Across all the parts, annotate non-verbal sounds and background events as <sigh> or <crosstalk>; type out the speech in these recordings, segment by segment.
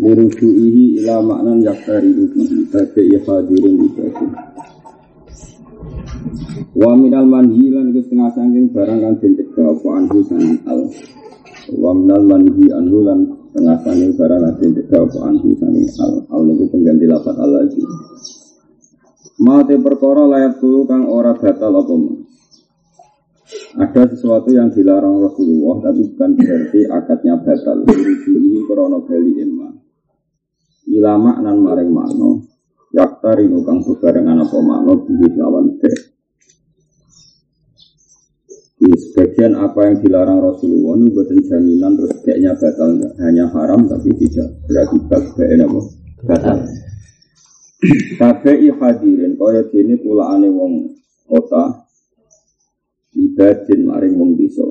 Lirujuihi ila maknan yaktari bihi Bagai hadirin ibadah Wa minal manhi lan iku setengah sangking barang kan den cegah apa anhu sanging al. Wa minal manhi anhu lan setengah sangking barang kan den cegah apa anhu sanging al. Al niku pengganti lafaz al lagi. Mate perkara layak tulu kang ora batal apa Ada sesuatu yang dilarang Rasulullah tapi bukan berarti akadnya batal. Ini krono bali emma. Ilama nan maring makno. Yaktari kang bebarengan apa makno bihi lawan. Di sebagian apa yang dilarang Rasulullah ini buatan jaminan terus kayaknya batal hanya haram tapi tidak berakibat kayak apa batal. Kabeh hadirin kaya dene pulaane wong kota ibadin maring wong desa.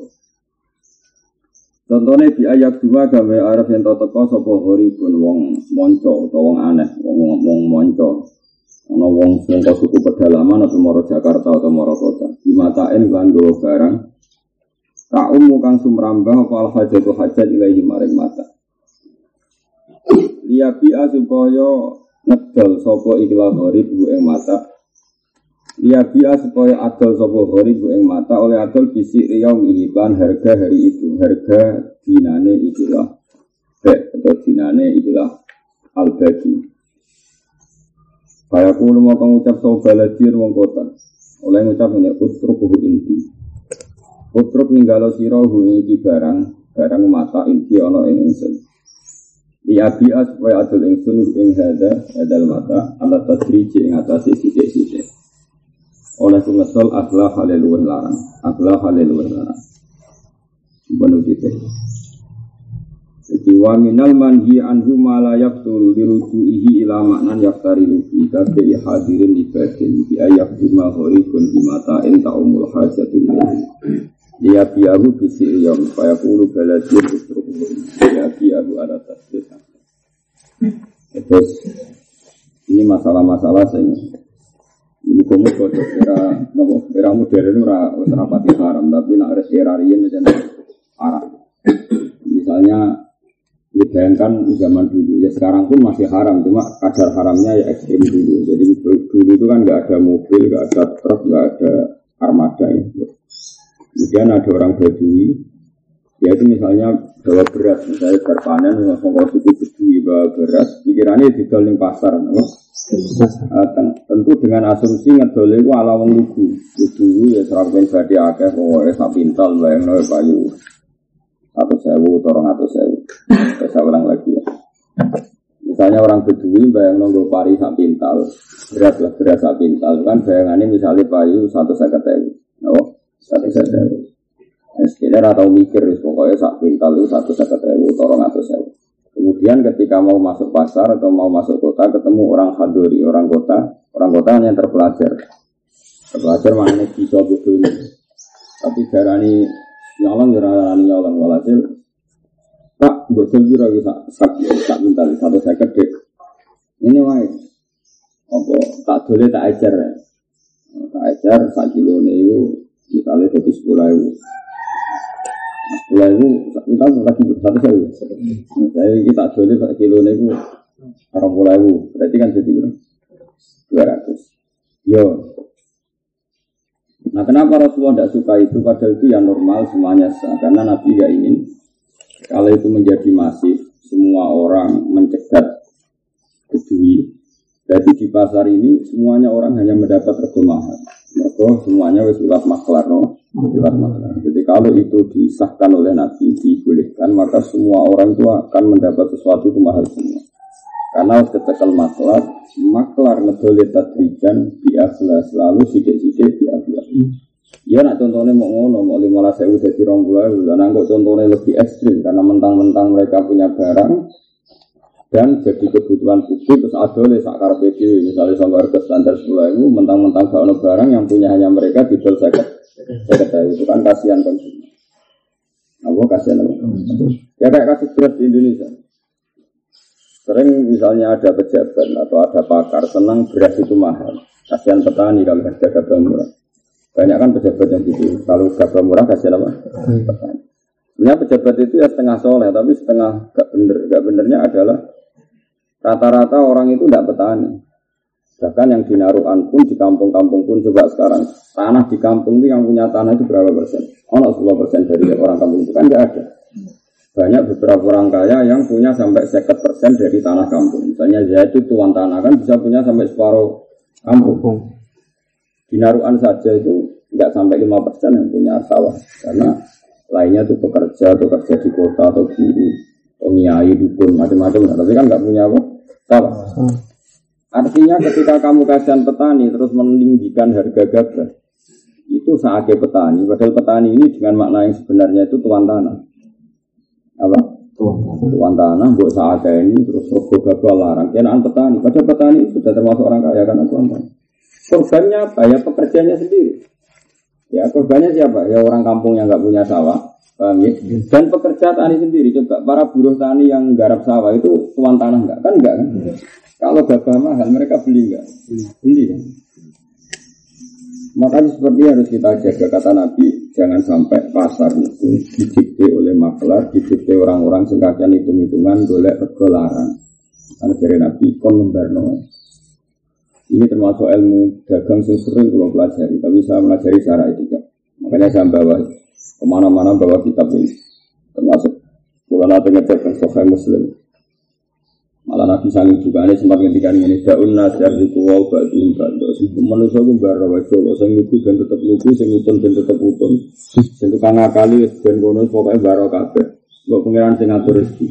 Contohnya di ayat dua gawe araf yang toko sapa pun wong monco atau wong aneh, wong wong monco. Ana wong saka suku pedalaman atau moro Jakarta atau moro kota. Di matain lan barang tak umu kang sumrambah apa al hajatu hajat ilahi maring mata. Liabi supaya ngedol sapa ikhlas gharib bu mata Dia biya supaya adol sapa gharib bu ing mata oleh adol bisik riyaum ihban harga hari itu. Harga dinane ikilah. Be atau dinane ikilah. Al badi Kaya kulo mau ngucap so baladir wong kota. Oleh ngucap ini utruk inti. Utruk ninggalo siro hu iki barang barang mata inti ono ing ingsun. Liya biya supaya adul ingsun ing hada hadal mata alat tadriji ing atasi sidik-sidik. Oleh sungesol aklah haleluweh larang. Aklah haleluweh larang. Benuh kita. Jadi wa minal manhi anhu ma la yaqtul lirujuihi ila maknan yaktari lufi. Kabe hadirin ibadin bi ayak bima horikun bimata in ta'umul hajatu ilaihi. Dia biahu bisi riyam Faya kulu baladir usruhu Dia biahu ada tasbih. Terus Ini masalah-masalah saya Kamu kode era Nopo era modern ora rapati haram Tapi nak era riyen macam parah. Misalnya Dibayangkan zaman dulu Ya sekarang pun masih haram Cuma kadar haramnya ya ekstrim dulu. Jadi dulu itu kan nggak ada mobil nggak ada truk nggak ada armada ya Kemudian ada orang Badui, yaitu misalnya bawa beras, misalnya berpanen, langsung kalau suku Badui bawa beras, pikirannya di di pasar, no? Uh, tentu dengan asumsi ngedol itu ala wong lugu, lugu ya serang ben badi akeh, pokoknya sak pintal, bayang no payu, satu sewu, torong atau sewu, saya ulang lagi ya. Misalnya orang Badui bayang nunggu pari sak pintal, beras lah beras sak pintal, kan bayangannya misalnya payu satu sekat sewu, no? satu saja. Sekitar atau mikir, pokoknya sak pintal itu satu seket ribu, torong atau sewu. Kemudian ketika mau masuk pasar atau mau masuk kota, ketemu orang hadori, orang kota, orang kota hanya terpelajar. Terpelajar mana bisa betul. Tapi darani nyolong, darani nyolong, walhasil Pak, betul kira bisa sak sak pintal satu seket dek. Ini wae. Apa tak boleh tak ajar ya? Tak ajar sak kilo itu misalnya jadi sepuluh kita lagi satu sewu saya kita satu kilo itu orang ribu berarti kan jadi dua ratus. Yo. Nah kenapa Rasulullah tidak suka itu? Padahal itu yang normal semuanya. Karena Nabi gak ingin kalau itu menjadi masif semua orang mencegat kedui. Jadi di pasar ini semuanya orang hanya mendapat rego mahal. Semuanya wis liwat maklar, no? Jadi kalau itu disahkan oleh Nabi, dibolehkan, maka semua orang itu akan mendapat sesuatu itu mahal semua. Karena ketika maklar, maklar ngedoli tadrijan di selalu sidik-sidik di Ya nak contohnya mau ngono, mau lima belas sewu jadi rong bulan, contohnya lebih ekstrim karena mentang-mentang mereka punya barang, dan jadi kebutuhan publik terus ada oleh sakar PD misalnya sama harga standar sepuluh itu mentang-mentang gak ada barang yang punya hanya mereka dijual saya saya itu kan kasihan konsumen. Apa kasihan apa? Ya kayak kasus beras di Indonesia. Sering misalnya ada pejabat atau ada pakar senang beras itu mahal. Kasihan petani kalau harga gabah murah. Banyak kan pejabat yang gitu. Kalau gabah murah kasihan apa? Petani. Sebenarnya pejabat itu ya setengah soleh, tapi setengah gak bener. Gak benernya adalah Rata-rata orang itu tidak petani. Bahkan yang di Naruan pun, di kampung-kampung pun coba sekarang. Tanah di kampung itu yang punya tanah itu berapa persen? Oh, 10 persen dari orang kampung itu kan tidak ada. Banyak beberapa orang kaya yang punya sampai seket persen dari tanah kampung. Misalnya itu tuan tanah kan bisa punya sampai separuh kampung. Di Naruan saja itu nggak sampai lima persen yang punya sawah. Karena lainnya itu pekerja, bekerja di kota atau di pengiai dukun macam-macam tapi kan nggak punya apa sawah hmm. Artinya ketika kamu kasihan petani terus meninggikan harga gabah itu saatnya petani. Padahal petani ini dengan makna yang sebenarnya itu tuan tanah. Apa? Tuan tanah. Buat saatnya ini terus rogo gabah larang. Kenaan petani. Padahal petani sudah termasuk orang kaya karena tuan tanah. Korbannya apa? Ya pekerjanya sendiri. Ya korbannya siapa? Ya orang kampung yang nggak punya sawah Paham ya? Dan pekerja tani sendiri, coba para buruh tani yang garap sawah itu tuan tanah enggak? Kan enggak kan? Kalau gabah mahal mereka beli enggak? Beli kan? Makanya seperti harus kita jaga kata Nabi, jangan sampai pasar itu didikte oleh maklar, didikte orang-orang sing kakean hitung-hitungan golek rego larang. Karena dari Nabi kon membarno. Ini termasuk ilmu dagang yang sering pelajari, tapi saya pelajari cara etika. Makanya saya bawa ke mana-mana bawa kitab ini. Termasuk kalau nanti ngecek Sahih Muslim. Malah Nabi Sangin juga ini sempat ngendikan ini daun nasir di kuwau batu batu si manusia pun bara wajo saya lugu dan tetap lugu saya utun dan tetap utun. Saya tukang ngakali dan kono pokoknya baro kafe nggak pengiran sing ngatur rezeki.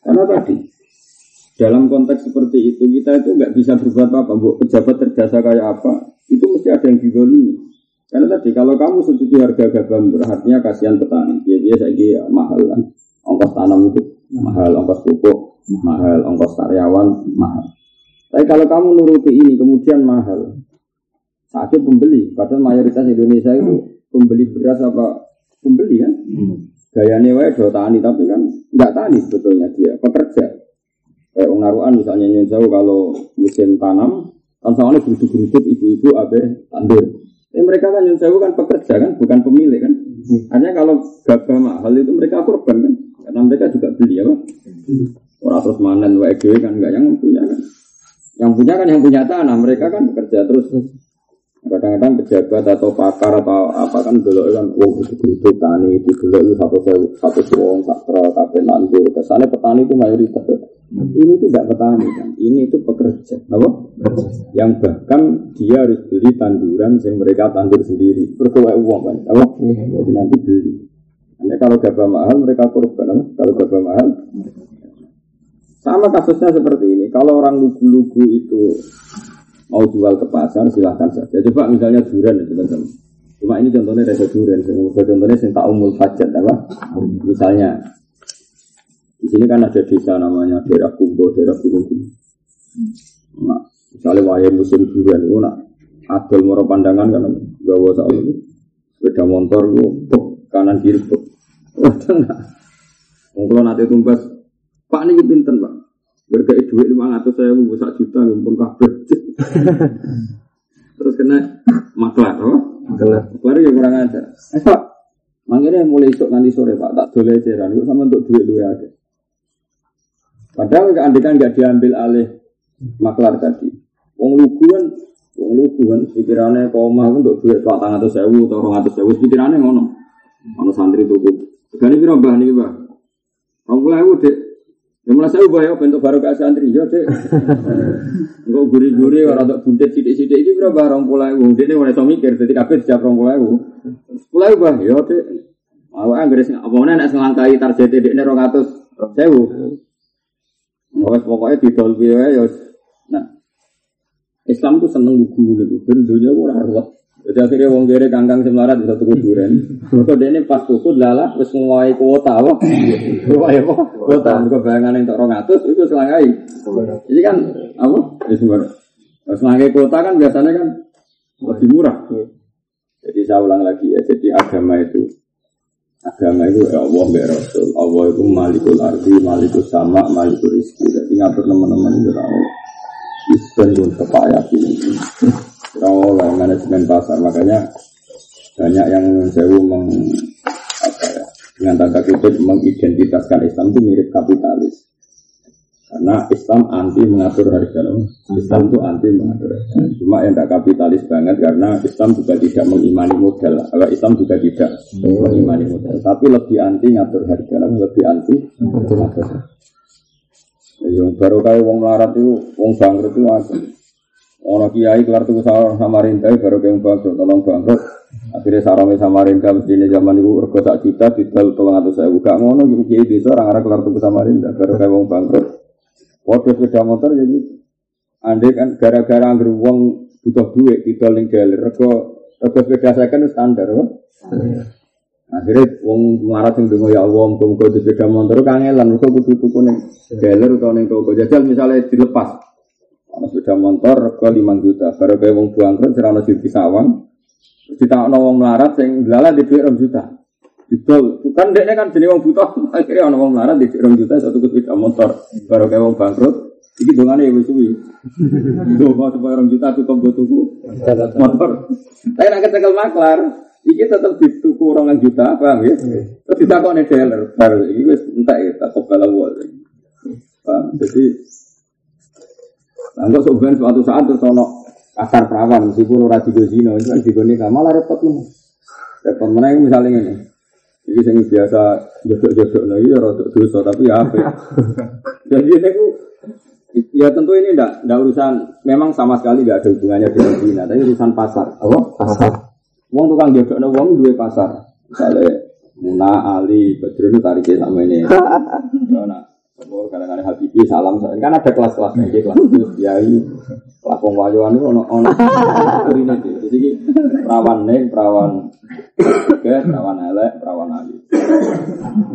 Karena tadi dalam konteks seperti itu kita itu nggak bisa berbuat apa bu pejabat terjasa kayak apa itu mesti ada yang didolimi karena tadi kalau kamu setuju harga gabah murah, artinya kasihan petani. Ya dia saya mahal kan. Ongkos tanam itu mahal, ongkos pupuk mahal, ongkos karyawan mahal. Tapi kalau kamu nuruti ini kemudian mahal, sakit pembeli. Padahal mayoritas Indonesia itu pembeli beras apa pembeli kan? Hmm. Gayanya wae do tani tapi kan nggak tani sebetulnya dia pekerja. Kayak unaruan misalnya nyunsau kalau musim tanam, kan soalnya geruduk-geruduk ibu-ibu abe tandur. Eh, mereka kan yang jauh kan pekerja kan, bukan pemilik kan. Artinya kalau gabah mahal itu mereka korban kan, karena mereka juga beli ya, Orang terus manen WG kan enggak yang punya kan. Yang punya kan yang punya tanah, mereka kan bekerja terus. Kadang-kadang pejabat atau pakar atau apa kan dulu kan, wah itu itu tani itu dulu itu satu satu suwong sakra kafe nandur. Kesannya petani itu mayoritas. Ini itu tidak petani kan, ini itu pekerja, apa? Yang bahkan dia harus beli tanduran yang mereka tandur sendiri, berkewai uang kan, apa? Jadi nanti beli. Hanya kalau gabah mahal mereka korban, apa? kalau gabah mahal. Sama kasusnya seperti ini. Kalau orang lugu-lugu itu mau jual ke pasar silahkan saja. Coba misalnya durian itu teman Cuma ini contohnya rasa durian. Contohnya yang tak umul hajat apa? Misalnya di sini kan ada desa namanya daerah Kumbo, daerah Gunung Nah, misalnya wayang musim durian itu nak adol moro pandangan kan bawa soal itu sepeda motor itu kanan kiri enggak. Kalau nanti tumbas, Pak ini pinten Pak. Berkai duit lima ratus saya mau sak juta ngumpul kabel. Terus kena maklar, oh? Maklar. Maklar ya kurang aja. Eh Pak, Mangkene mulai esok nanti sore Pak, tak boleh ceran, sama untuk duit duit aja. Padahal keandikan nggak diambil alih maklar tadi. Wong lugu kan, wong lugu kan pikirannya koma kan untuk duit pak tangan atau sewu atau orang atau sewu pikirannya ngono. Ono santri tuku. Segani piro mbah niki mbah? Rong puluh ewu dek. Ya mulai saya ubah ya bentuk baru ke santri ya dek. <laughs> Enggak guri-guri orang untuk buntet sidik-sidik ini berapa rong puluh ewu. Dia ini mulai mikir, jadi kabeh setiap rong puluh ewu. Puluh ewu bah, ya dek. Awak anggere sing apa mana nek selangkai target dek rong atus sewu. Pokoknya pokoknya di dolbi ya. Nah, Islam tuh seneng lugu gitu. Dan dunia gue ruwet. Jadi akhirnya wong kere kangkang semarat bisa tuku duren. Mergo dene pas tuku lala wis ngowahi kuota apa? Ngowahi apa? Kuota mergo bayangane entuk 200 iku selangai. Jadi kan apa? Pas selangai kuota kan biasanya kan lebih murah. Jadi saya ulang lagi ya, jadi agama itu agama itu ya Allah ya Rasul. Allah itu malikul ardi malikul sama malikul rizki. Jadi ngatur teman-teman itu Allah. Isben pun kepayah ini Allah manajemen pasar. Makanya banyak yang sewu meng apa ya dengan tanda kutip mengidentitaskan Islam itu mirip kapitalis karena Islam anti mengatur harga Islam itu anti mengatur harga. Cuma yang tidak kapitalis banget karena Islam juga tidak mengimani modal kalau Islam juga tidak mengimani modal tapi lebih anti mengatur harga lebih anti mengatur harga. Yang baru kayak wong larat itu wong bangkrut itu apa Orang kiai kelar tuh Samarinda baru kayak bangkrut, tolong bangkrut. Akhirnya Samarinda mesti ini zaman itu rego tak juta, didal tolong atau saya. Buka ngono, kiai desa orang orang kelar tuh Samarinda baru kayak wong bangkrut. Waktu sepeda motor ya gitu. Andai kan gara-gara anggur wong butuh duit didal ning jalan rego rego sepeda kan standar, kok. Akhirnya wong marah sing dongo ya Allah, muga-muga sepeda motor kangelan, mergo kudu tuku ning dealer utawa ning toko jajal misalnya dilepas. Ana sepeda motor rego 5 juta, baru kayak wong bangkrut serana sisi sawang. Terus ditakno wong melarat sing lala di duit 2 juta. Didol, bukan dekne kan jenenge wong buta, <laughs> akhirnya wong melarat di 2 juta satu sepeda motor, baru kayak wong bangkrut. Iki dongane ya wis suwi. Donga supaya 2 juta cukup go tuku motor. Tapi nek kecekel maklar, iki tetep dituku orang juta, paham ya? Terus ditakoni dealer, baru iki wis entek ya, tak kobal Paham? Jadi enggak sebenarnya suatu saat terus ono kasar perawan, meskipun ora digo zina, itu kan digo nikah, malah repot lu. Repot mana yang misalnya ini. Ini yang biasa jodoh-jodoh lagi ya dosa, tapi ya apa <laughs> Jadi itu ya tentu ini enggak, enggak urusan, memang sama sekali enggak ada hubungannya dengan zina, tapi urusan pasar. Apa? Pasar. Wong tukang jodoh no wong dua pasar. Misalnya Muna, Ali, Badrun tariknya sama ini. <laughs> Nah, Oh, kadang-kadang Habibi salam kan ada kelas-kelasnya gitu kelas itu kiai. Kelas pengwayuan itu ono ono. Ini jadi perawan neng perawan oke perawan elek perawan ali.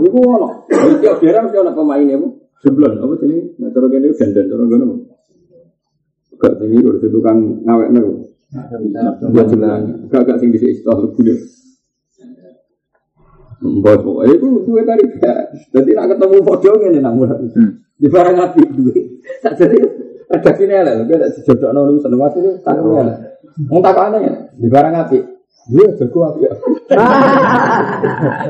Itu ono. Tiap daerah mesti ono pemain ya bu. Sebelum apa sini nah terus ini dandan terus gimana bu. Gak tinggi udah tukang ngawek nih bu gak gak sing di istilah lebih Mbak pokoknya itu duit tadi Jadi nak ketemu foto ini namun di barang api duit. Tak jadi ada sini lah, tapi ada sejodoh nol seneng mati itu tak lah. Mau tak ya di barang api. Iya, jago api.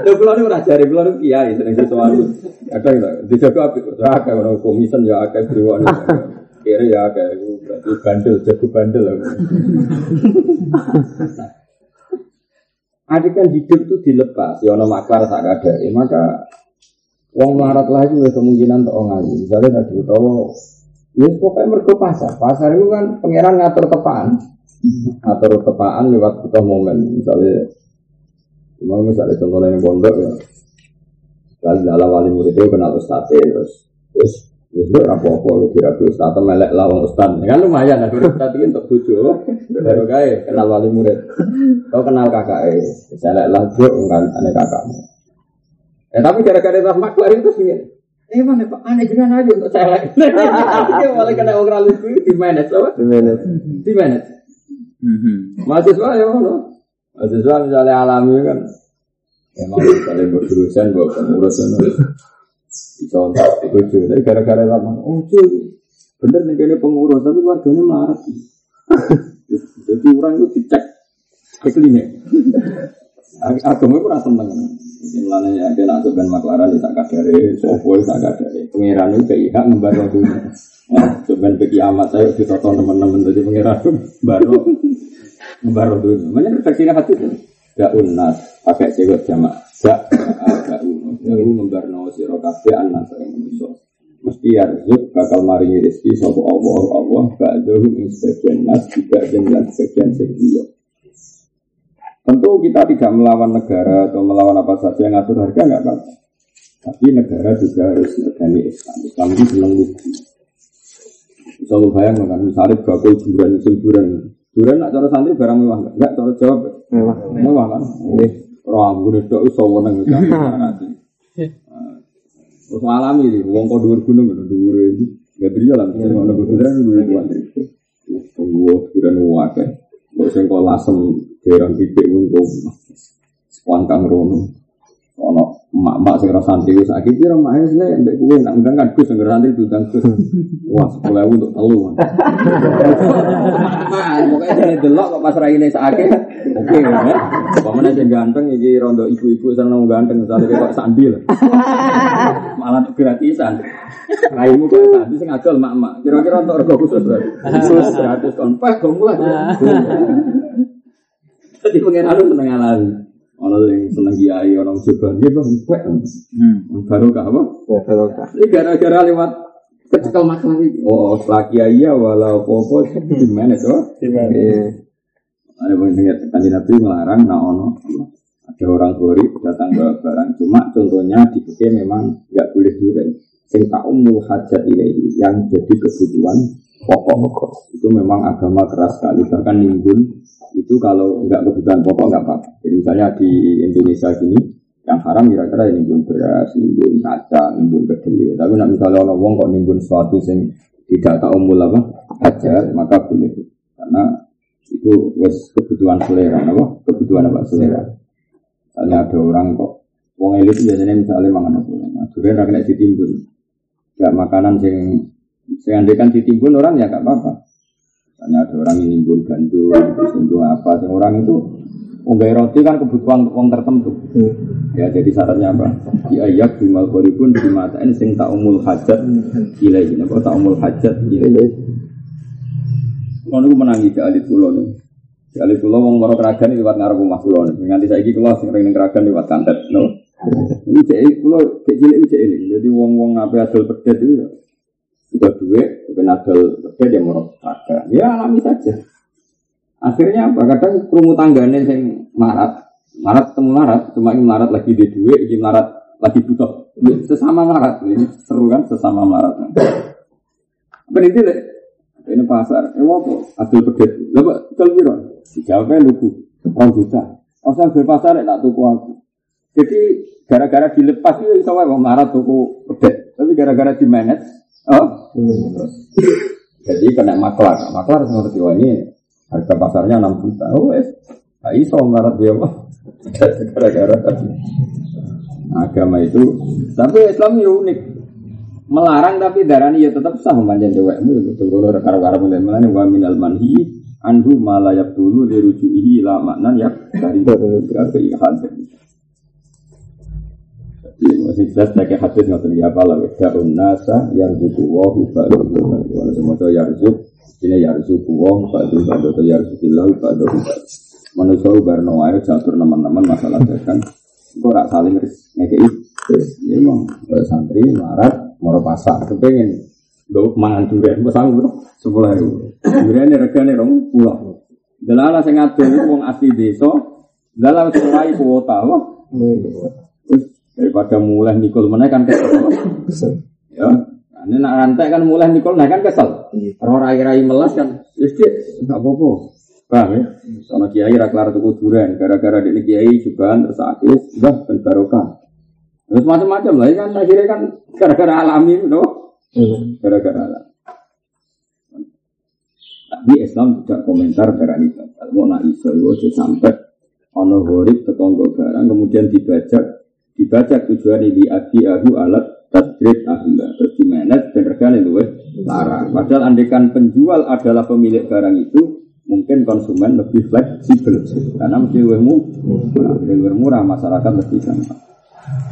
Lo <laughs> pulau ini cari pulau ini kiai sering sesuatu. Ada gitu, di jago api. Ada orang komisen ya, ada beriwan. Kira ya, ada berarti bandel, jago bandel. <laughs> Adik kan hidup itu dilepas, ya ono maklar sak kadare, maka wong marat lagi ya kemungkinan untuk ngaji. Misalnya tadi utawa ya pokoknya mergo pasar. Pasar itu kan pangeran ngatur tepaan. Ngatur tepaan lewat butuh momen. Misalnya Cuma misalnya contohnya yang pondok ya Lalu dalam wali murid itu kenal ustadz terus Terus itu apa-apa kira kira ustadz melek lah wong ustadz kan lumayan ada ustadz ini untuk bujo baru kaya kenal wali murid. Kau kenal kakak eh saya lah juk kan aneh kakakmu. Eh tapi gara-gara itu maklar itu sih eh mana pak aneh jangan aja untuk saya. Dia <laughs> malah kena orang lucu di manage apa? Di manage di manage mahasiswa ya mana mahasiswa misalnya alami kan emang misalnya berurusan bawa pengurusan Contoh, itu tapi gara-gara lama, oh cuy, bener nih kayaknya pengurus, tapi warganya marah. <laughs> Jadi orang itu dicek iklimnya. Agama itu rasa seneng. Mulanya ya, dia nak sebenarnya maklaran di tak kadare, sopo di tak kadare. Pengiran itu kayak hak membaru dunia. Sebenarnya bagi amat saya ditonton teman-teman dari pengiran itu baru membaru dunia. Mana refleksinya hati? Gak unas, pakai cewek jamaah. Gak, gak unas. Gak unas membarno sirokabe anak yang menyusul mesti arzuk bakal maringi rezeki sapa Allah Allah ba'dahu ing sebagian nas juga dengan sebagian segliyo tentu kita tidak melawan negara atau melawan apa saja yang ngatur harga nggak apa tapi negara juga harus negani Islam Islam itu bilang lugu bisa lu bayang kan misalnya bakul buran buran Durian nak cara santri barang mewah enggak? Enggak cara jawab. Mewah. Mewah kan? Nggih. Ora ambune tok iso weneng. Terus alami iki wong kok dhuwur gunung dhuwur iki. Gak dia lah mesti ngono kuduran dhuwur kuat. Tunggu durian wae. Kok sing kok lasem derang titik ngono. Kuangkang rono. Ono emak-emak sing ora santri wis akeh kira mak wis nek mbek nak undang kan Gus sing santri diundang Gus. <laughs> Wah, 10.000 untuk telu. <laughs> Pokoke dene delok kok pas raine sakake. Oke, ya. Pamane sing ganteng iki rondo ibu-ibu seneng ganteng misale kok sandi lah. <laughs> Malah gratisan. Raimu kok sandi sing adol mak-mak. Kira-kira untuk rego khusus berarti. Khusus gratis kon peh go mulai. Jadi pengen anu seneng alami. Ono yang seneng kiai, orang coba dia bang, pek. Baru kah apa? Barokah. Ini gara-gara lewat kecekel masalah ini. Oh, setelah kiai ya walau popo di mana tuh? Iya. Ada yang dengar kanji nabi melarang nah ono ada orang gori datang ke barang cuma contohnya di memang nggak boleh durian sing umul hajat ini yang jadi kebutuhan pokok itu memang agama keras sekali bahkan nimbun itu kalau nggak kebutuhan pokok nggak apa jadi misalnya di Indonesia sini yang haram kira-kira ya nimbun beras, nimbun kaca, nimbun kedelai. Tapi nak misalnya orang wong kok nimbun sesuatu sing tidak tak umul apa hajat maka boleh karena itu wes kebutuhan selera, apa? Kebutuhan apa selera. Misalnya ada orang kok, wong elit biasanya misalnya mangan apa? Nah, durian ra kena ditimbun. Gak makanan sing andekan ditimbun orang ya gak apa-apa. Misalnya ada orang yang nimbun gandum, nimbun apa, sing orang itu Unggai roti kan kebutuhan wong tertentu. Ya jadi syaratnya apa? Di ayat bimal koribun di mata ini sing tak umul hajat ilahi. Apa tak umul hajat ilahi. Ngono ku menangi ke alit kula niku. Di alit kula wong mara keragan liwat ngarep omah kula niku. Nganti saiki kula sing ring ning keragan liwat kantet, no. Iku cek kula cek cilik iku cek eling. Jadi wong-wong ape adol pedet itu ya sudah duit, tapi adol pedet ya mara keragan. Ya alami saja. Akhirnya apa? Kadang kerumut tanggane sing marat, marat ketemu marat, cuma ini marat lagi di duit, ini marat lagi butuh. Ya, Sesama marat, ini seru kan sesama marat. Apa ini pasar, eh apa? Adil pedet. Kok tel piro? Dijawabnya lugu. Orang juta. Di pasar tak tuku aku. Jadi gara-gara dilepas itu iso wae wong marat tuku pedet. Tapi gara-gara di manage, oh. Jadi kena maklar. Maklar semua wah ini harga pasarnya 6 juta. Oh wes. Nah, iso marat dia apa? Gara-gara agama itu. Tapi Islam ya unik melarang tapi darani ya tetap sah manjan cewekmu ya betul kalau rekar rekar mulai melani wa minal manhi anhu malayak dulu dirujuihi la maknan ya dari berarti hadis jadi masih jelas pakai hadis nggak terlihat apa lah daun nasa yarzuku wahu ba'du kalau semua itu yarzuk ini yarzuku wahu ba'du ba'du atau yarzukilahu ba'du manusia barno ayo catur teman-teman masalah dagang. Kok rak saling ngekei ya emang santri marat Moro pasar, kepengen Gue mangan durian, gue sanggup sepuluh ribu. Durian ini regane rong pulau. Delala sing ngadol wong asli desa, delala sing kuota, wah. Daripada mulai nikul mana kan kesel. Ya, ini nak rantai kan mulai nikul, nah kan kesel. Orang rai-rai melas kan, istri nggak apa-apa. Paham ya? Soalnya kiai raklar tuku durian, gara-gara di kiai juga terus akhirnya udah ben barokah. Terus macam-macam lah, kan akhirnya kan gara-gara alami, no? Gara-gara alami. Tapi Islam tidak komentar darah ini. Kalau nak iso itu sampai ono horib tekonggo barang, kemudian dibajak, dibajak tujuan ini adi ahu alat tadrid ahla terus di manage dan regane luwih larang. Padahal andekan penjual adalah pemilik barang itu, mungkin konsumen lebih fleksibel karena mesti lebih murah, lebih murah masyarakat lebih gampang.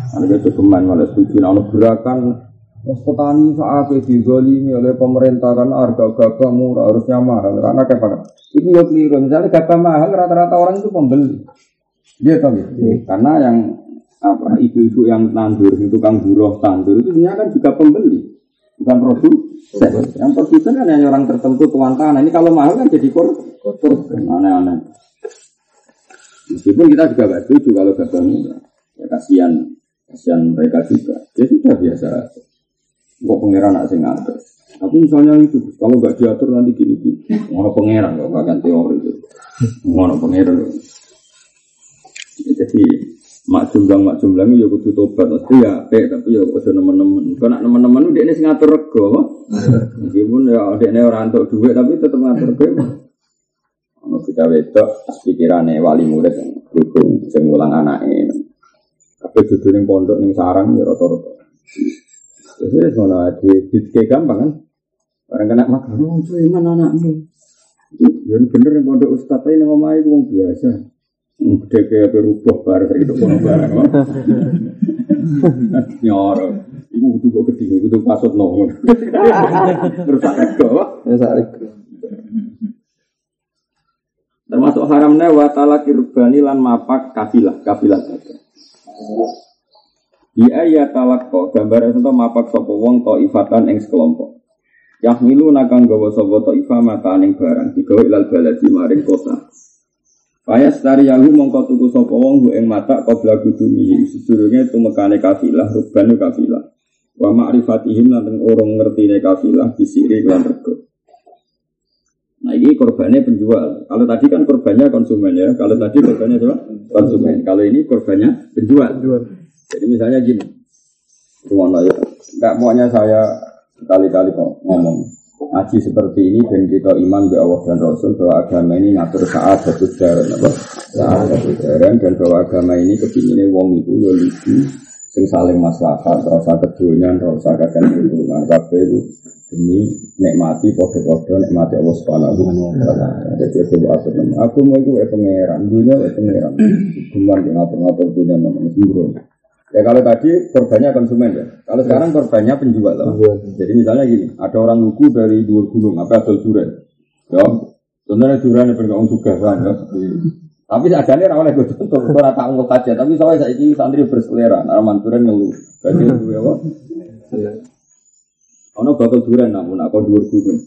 Ada kecuman malah setuju nah gerakan Mas petani saat itu digolimi oleh pemerintah kan harga gabah murah harusnya mahal karena apa? Itu ya keliru. Misalnya gabah mahal rata-rata orang itu pembeli. Dia tahu ya. Karena yang apa ibu-ibu yang tandur itu tukang buruh tandur itu sebenarnya kan juga pembeli bukan produsen. Yang produsen kan hanya orang tertentu tuan tanah. Ini kalau mahal kan jadi korban aneh-aneh. Meskipun kita juga gak setuju kalau gabah murah. Ya kasihan kasihan mereka juga. Ya sudah biasa. Kok pengiran nak sing ngatur. Tapi misalnya itu, kalau nggak diatur nanti gini gini, ngono pangeran kok bahkan teori itu, ngono pangeran. Jadi mak jumlang mak jumlang ya kudu tobat mesti ya pe tapi ya kudu nemen-nemen. Kau nak nemen-nemen udah ini ngatur rego, <laughs> meskipun ya dia ini orang untuk duit tapi tetap ngatur rego. Ono kita wedok pikirannya wali murid yang dukung sing mulang anaknya. Tapi jujur yang pondok ning sarang ya rata-rata. Jadi ngono di di gampang kan. Orang kena makan, oh cuy mana anakmu? Ya bener yang pondok ustaz ini ngomong itu biasa. Gede kayak berubah bar saya itu kono barang. <laughs> Nyoro, ibu butuh kok gede, butuh pasut nongol. Terus sakit kok, sakit. Termasuk haramnya watala kirbani lan mapak kafilah, kafilah saja. Iya ya talak kok gambar itu mapak sopo wong to ifatan ing sekelompok. Yahmilu nakang gawa sapa ta ifa maka ning barang digawe ilal baladi maring kota. Faya stari yahu mongko tuku sapa wong hu ing mata qabla gudumi sedurunge tumekane kafilah rubanu kafilah. Wa ma'rifatihim lan orang ngertine kafilah bisiri lan rego. Nah ini korbannya penjual. Kalau tadi kan korbannya konsumen ya. Kalau tadi korbannya apa? Konsumen. Kalau ini korbannya penjual. Jadi misalnya gini. Rumah ya. Enggak maunya saya Kali-kali kok ngomong ngaji seperti ini dan kita iman bahwa Allah dan Rasul bahwa agama ini ngatur saat satu jaran apa saat satu jaran dan bahwa agama ini kepinginnya wong itu ya lucu sing saling maslahat rasa keduanya rasa kakek hubungan itu demi nikmati podo-podo nikmati Allah Subhanahu wa taala. Jadi itu atur. Aku mau itu pangeran, dunia pangeran. Cuman ngatur-ngatur dunia nama sembrono. Ya kalau tadi korbannya konsumen ya. Kalau sekarang korbannya penjual loh. Jadi misalnya gini, ada orang lugu dari dua gunung, apa asal durian. Ya, sebenarnya durian yang bergabung juga kan. Ya. Tapi nih rawalnya gue contoh, gue rata unggul aja. Tapi soalnya saya ini santri berselera, nah manturan ngeluh. Jadi ya <laughs> kok. Ono bakal durian namun aku dua gunung.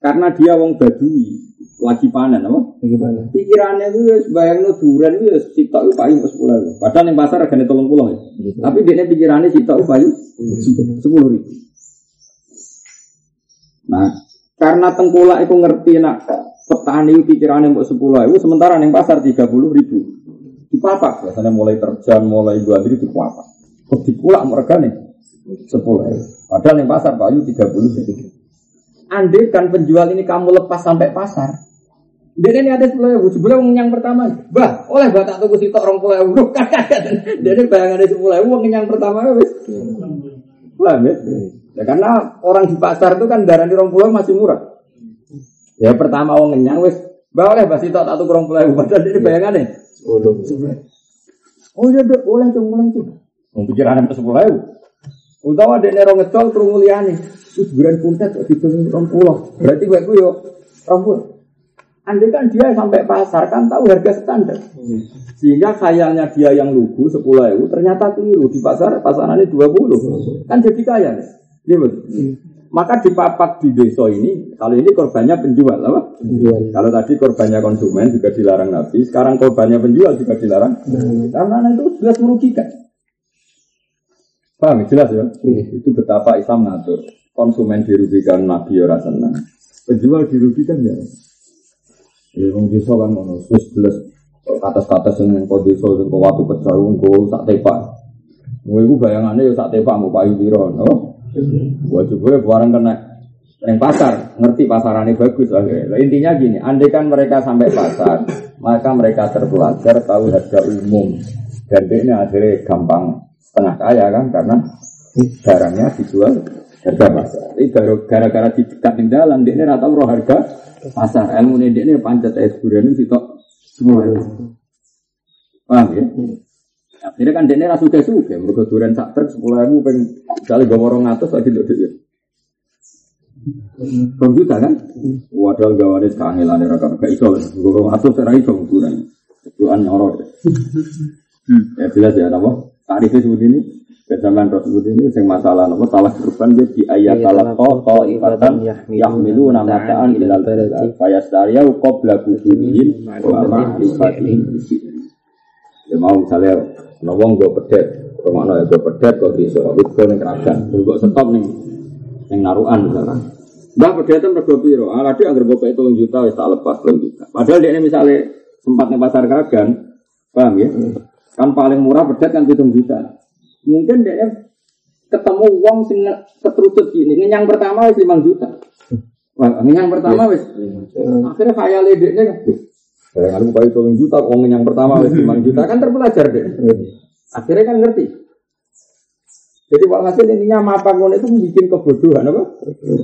Karena dia wong badui, lagi panen apa? Lagi panen. Pikirannya itu ya bayang no durian itu ya sitok itu payu sepuluh ribu. Padahal yang pasar harganya tolong pulau ya. Gitu. Tapi dia pikirannya sitok payu sepuluh ribu. Nah, karena tengkulak itu ngerti nak petani pikirannya mau sepuluh ribu, sementara yang pasar tiga puluh ribu. Dipapak, biasanya mulai terjang, mulai dua ribu dipapak. Kok dipulak mereka nih sepuluh ribu. Padahal yang pasar payu tiga puluh ribu. Andai kan penjual ini kamu lepas sampai pasar, dia ini ada sepuluh ribu, sebulan yang pertama, bah, oleh batak tuku sitok orang puluh ribu, <laughs> dia ini bayangan ada sepuluh ribu, yang pertama wis, paham ya? ya? Karena orang di pasar itu kan darah di orang pulau masih murah. Ya pertama orang ngenyang wis, bah oleh bah sitok tak tuku orang puluh ribu, padahal ini bayangannya sepuluh. Oh iya dok, boleh tuh, boleh tuh. Mau pikiran sampai sepuluh ribu. Utawa dia nerong ngecol terus nih, terus bulan puntet di orang pulau, berarti gue yo orang pulau. Andai kan dia sampai pasar kan tahu harga standar. Sehingga khayalnya dia yang lugu 10 ribu ternyata keliru di pasar pasarannya 20. Kan jadi kaya. Iya Maka di papak di desa ini, kalau ini korbannya penjual, apa? Penjual. Kalau tadi korbannya konsumen juga dilarang Nabi, sekarang korbannya penjual juga dilarang. Hmm. Karena itu jelas merugikan. Paham? Jelas ya? Hmm. Itu betapa Islam ngatur. Konsumen dirugikan, Nabi ya senang. Penjual dirugikan ya. Wong desa kan ngono, wis jelas atas-atas yang kau desa sing waktu pecah engko sak tepak. Kowe iku bayangane ya sak tepak mau payu piro, no? Gua coba barang kena yang pasar, ngerti pasarannya bagus. Oke. Intinya gini, andai kan mereka sampai pasar, maka mereka terpelajar tahu harga umum. Dan ini akhirnya gampang setengah kaya kan, karena barangnya dijual harga pasar. Ini gara-gara di dekat di dalam, dia ini rata roh harga pasar. Ilmu ini dia ini pancet es durian ini sitok semua. Paham ya? Akhirnya kan dia ini rasu kesu, ya. Mereka durian sak truk sepuluh ribu, pengen kali gak orang atas lagi duduk dia. Rong juta kan? Wadah gawane kangelan ora gak iso. Guru atus ora iso ukuran. Tuan nyorot. <laughs> Ya jelas ya napa? Tarifnya seperti ini. Kejaman Rasul ini sing masalah nopo salah kurban dia di ayat ko ibatan yahmilu nama taan ilal fayas daria qabla kudunihin wa ma'rifatihim Ya mau misalnya nawang gue pedet, rumah no gue pedet kok bisa, itu gue ning kerajaan, gue stop nih, yang naruhan misalnya. Mbah pedete mergo piro? Ah lagi anggere bapak itu juta wis tak lepas 3 juta. Padahal dia ini misalnya sempat di pasar Kragan, paham ya? Kan paling murah pedet kan 7 juta. Mungkin dia ketemu uang sing keterucut gini, yang pertama wis 5 juta. Wah, yang pertama wis akhirnya kaya ledeknya kan. Saya buka itu juta, uang yang pertama wis 5 juta kan terpelajar deh. Akhirnya kan ngerti. Jadi walhasil intinya mata ngono itu bikin kebodohan apa?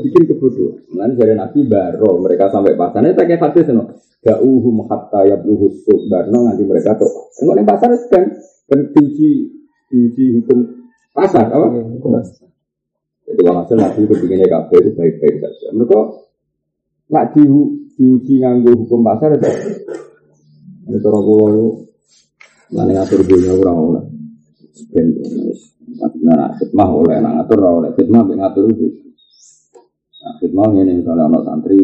Bikin kebodohan. Nanti dari Nabi baro mereka sampai pasar. Ini pakai hadis no. Gauhum hatta yabluhu barno nanti mereka tuh. Enggak nih pasar kan kan diuji hukum pasar apa? Jadi walhasil Nabi itu bikinnya kafe itu baik-baik saja. Mereka nggak di, diuji nganggo hukum pasar itu. Ini cara pulau itu. Nanti ngatur dunia orang-orang. Ben nah khidmah oleh nang ngatur oleh khidmah mbek ngatur iki. Nah, khidmah ngene misalnya ana santri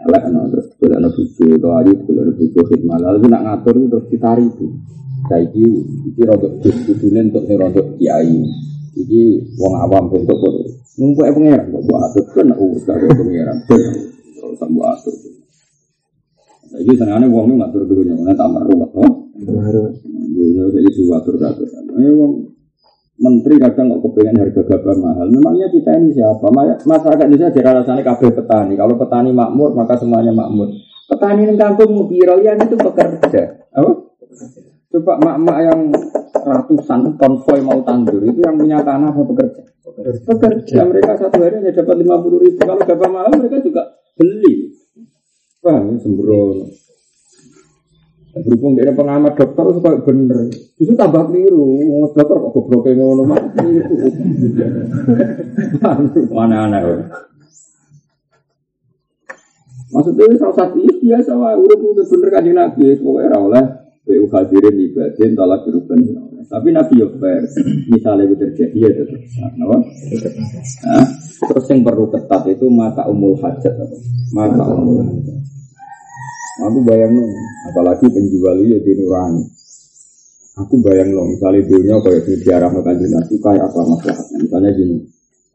elek ana terus kudu ana bojo to ayu kudu ana bojo khidmah. Lalu nak ngatur terus ditari itu. Saiki iki rodok kudune untuk sing rodok kiai. Iki wong awam bentuk kok ngumpul pangeran kok buat atur kan urus karo pangeran. Terus sambo atur. Jadi senangnya uang itu ngatur dunia, mana tambah ruwet, oh? Dunia jadi suatu kabeh. Ayo uang menteri kadang kok kepengen harga gabah mahal. Memangnya kita ini siapa? Masyarakat Indonesia jadi alasannya kabeh petani. Kalau petani makmur maka semuanya makmur. Petani di kampung Biroyan itu bekerja. Apa? Coba mak-mak yang ratusan konvoy mau tandur itu yang punya tanah apa bekerja? Bekerja. Mereka satu hari hanya dapat lima puluh ribu. Kalau gabah mahal mereka juga beli. Paham ya, sembrono. Berhubung dia pengamat dokter itu kayak bener. Itu tambah keliru. Dokter kok goblok kayak ngono mah. Mana aneh. Maksudnya ini salah satu ini biasa wah itu bener kan nabi pokoknya ora oleh BU hadirin ibadin talak diruben tapi nabi yo fair misalnya itu terjadi ya tetap nah, terus yang perlu ketat itu mata umul hajat apa mata umul hajat Aku bayang no, apalagi penjual ya di nurani. Aku bayang no, misalnya dunia kayak di arah makan nabi kayak apa masalahnya? Misalnya gini,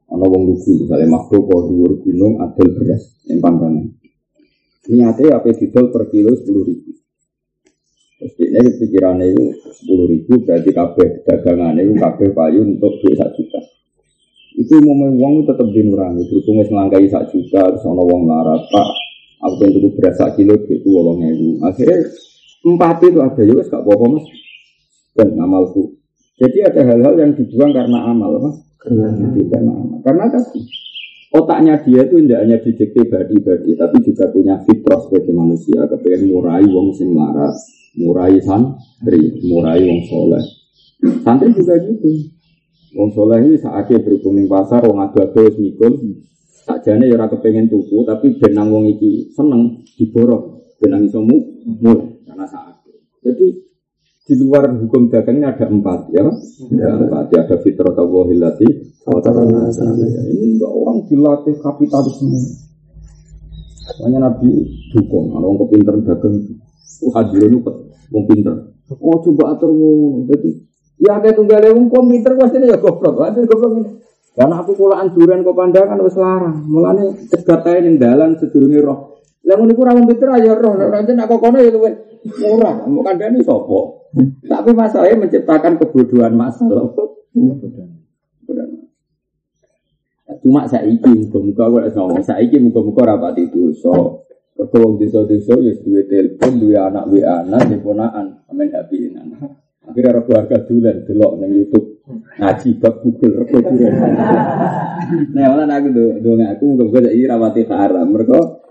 ono wong lugu, misalnya makhluk kau dhuwur gunung adol beras yang pangkalan. Niatnya apa didol per kilo sepuluh ribu. Terus ini pikirannya itu sepuluh ribu berarti kabeh dagangannya itu kabeh payu untuk duit satu juta. Itu mau uang tetap dinurani, berhubung wis ngelangkai sak juta, terus ono wong larat, pak Aku pengen tuku beras sak kilo itu wolong ewu. Akhirnya empat itu ada ya gak apa-apa mas. Dan amalku. Jadi ada hal-hal yang dibuang karena amal, mas. Karena, karena amal. Karena tadi otaknya dia itu tidak hanya didikte badi-badi, tapi juga punya fitrah sebagai manusia. Kepengen murai wong sing larat, murai santri, murai wong soleh. Santri juga gitu. Wong soleh ini saat dia berhubung pasar, wong adu-adu mikul, Sakjane ya ora kepengen tuku, tapi benang wong iki seneng diborong, benang iso mu karena saat. Jadi di luar hukum dagang ini ada empat ya, ada empat ya ada fitrah tawahilati, ini enggak orang dilatih kapitalisme. Makanya Nabi dukung, orang kepinter dagang, hadir itu wong pinter. Oh coba atur ngono, jadi ya kayak tunggal wong pinter pasti ya goblok, ada goblok karena aku kulaan durian kok pandangan wis larang. Mulane cegat ae ning dalan sedurunge roh. Lah ngono iku ora wong pinter aja roh. Nek ora nak kono ya luwih murah. Mau kandhani sapa? Tapi masalahnya menciptakan kebodohan masalah. Cuma saiki muga-muga kok ngomong saiki muga-muga rapati dosa. Mergo wong desa-desa ya duwe telepon, duwe anak WA anak, ponakan, amen happy anak. Akhirnya ada keluarga dulan delok nang YouTube ngaji bab Google rego dulan. <laughs> Nah, malah aku do do ngaku muga-muga sak rawati haram. Mergo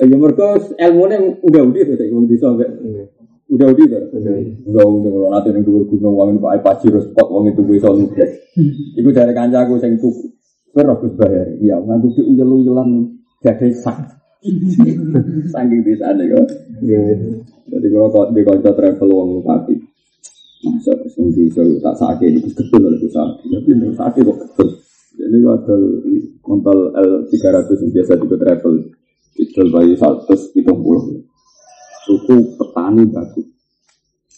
ya mergo ilmune udah udah to saiki wong desa udah udah to. Udah udah kalau nanti ning dhuwur gunung wong Pak Pajir spot wong itu iso ludes. Iku dari kancaku sing tuku. Kowe ora bayar. Iya, ngantuk uyel-uyelan gade sak. <laughs> Saking desane kok. Jadi kalau kau di kanca travel wong pati. Masa sing bisa tak sakit itu betul oleh sakit. Tapi ini sakit kok betul. Jadi ada kontol L300 yang biasa juga travel. Itu bayi 170. Suku petani bagus.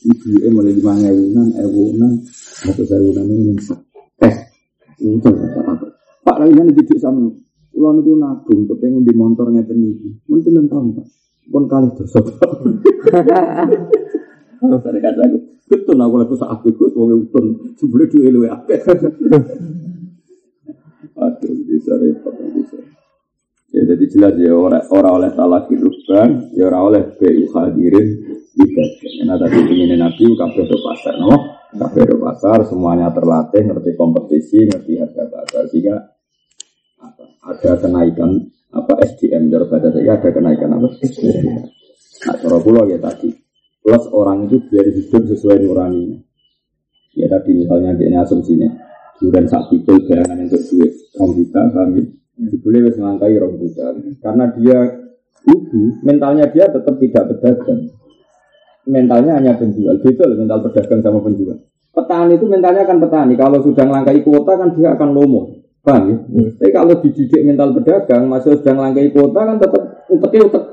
Ibu em mulai lima ewunan, ewunan, satu ewunan ini yang tes. Itu Pak lagi nanti didik sama Kulo niku nabung kepengen di motor ngeten iki. Mun pinten tahun, Pak? Pun kali dosa. <laughs> Saya kata aku, betul aku laku saat ikut, wong utun, sebelum duwe luwe akeh. <laughs> Aduh, bisa repot, bisa. Ya jadi jelas ya orang oleh salah kirusban, ya orang oleh BU hadirin tidak. Karena tadi ingin nabi kafe do pasar, no? Kafe do pasar semuanya terlatih, ngerti kompetisi, ngerti harga pasar sehingga ada kenaikan apa SDM daripada saya ada kenaikan apa SDM. Nah, cara pulau ya tadi plus orang itu biar hidup sesuai nuraninya. Ya tadi misalnya dia asumsinya, durian sak pikul bayangan untuk duit, orang juta kami, boleh wis ngelangkai orang juta. Karena dia ibu, mentalnya dia tetap tidak pedagang. Mentalnya hanya penjual, betul mental pedagang sama penjual. Petani itu mentalnya akan petani. Kalau sudah ngelangkai kuota kan dia akan lomo. Paham ya? Hmm. Tapi kalau dididik mental pedagang, masih sudah ngelangkai kuota kan tetap uteknya utek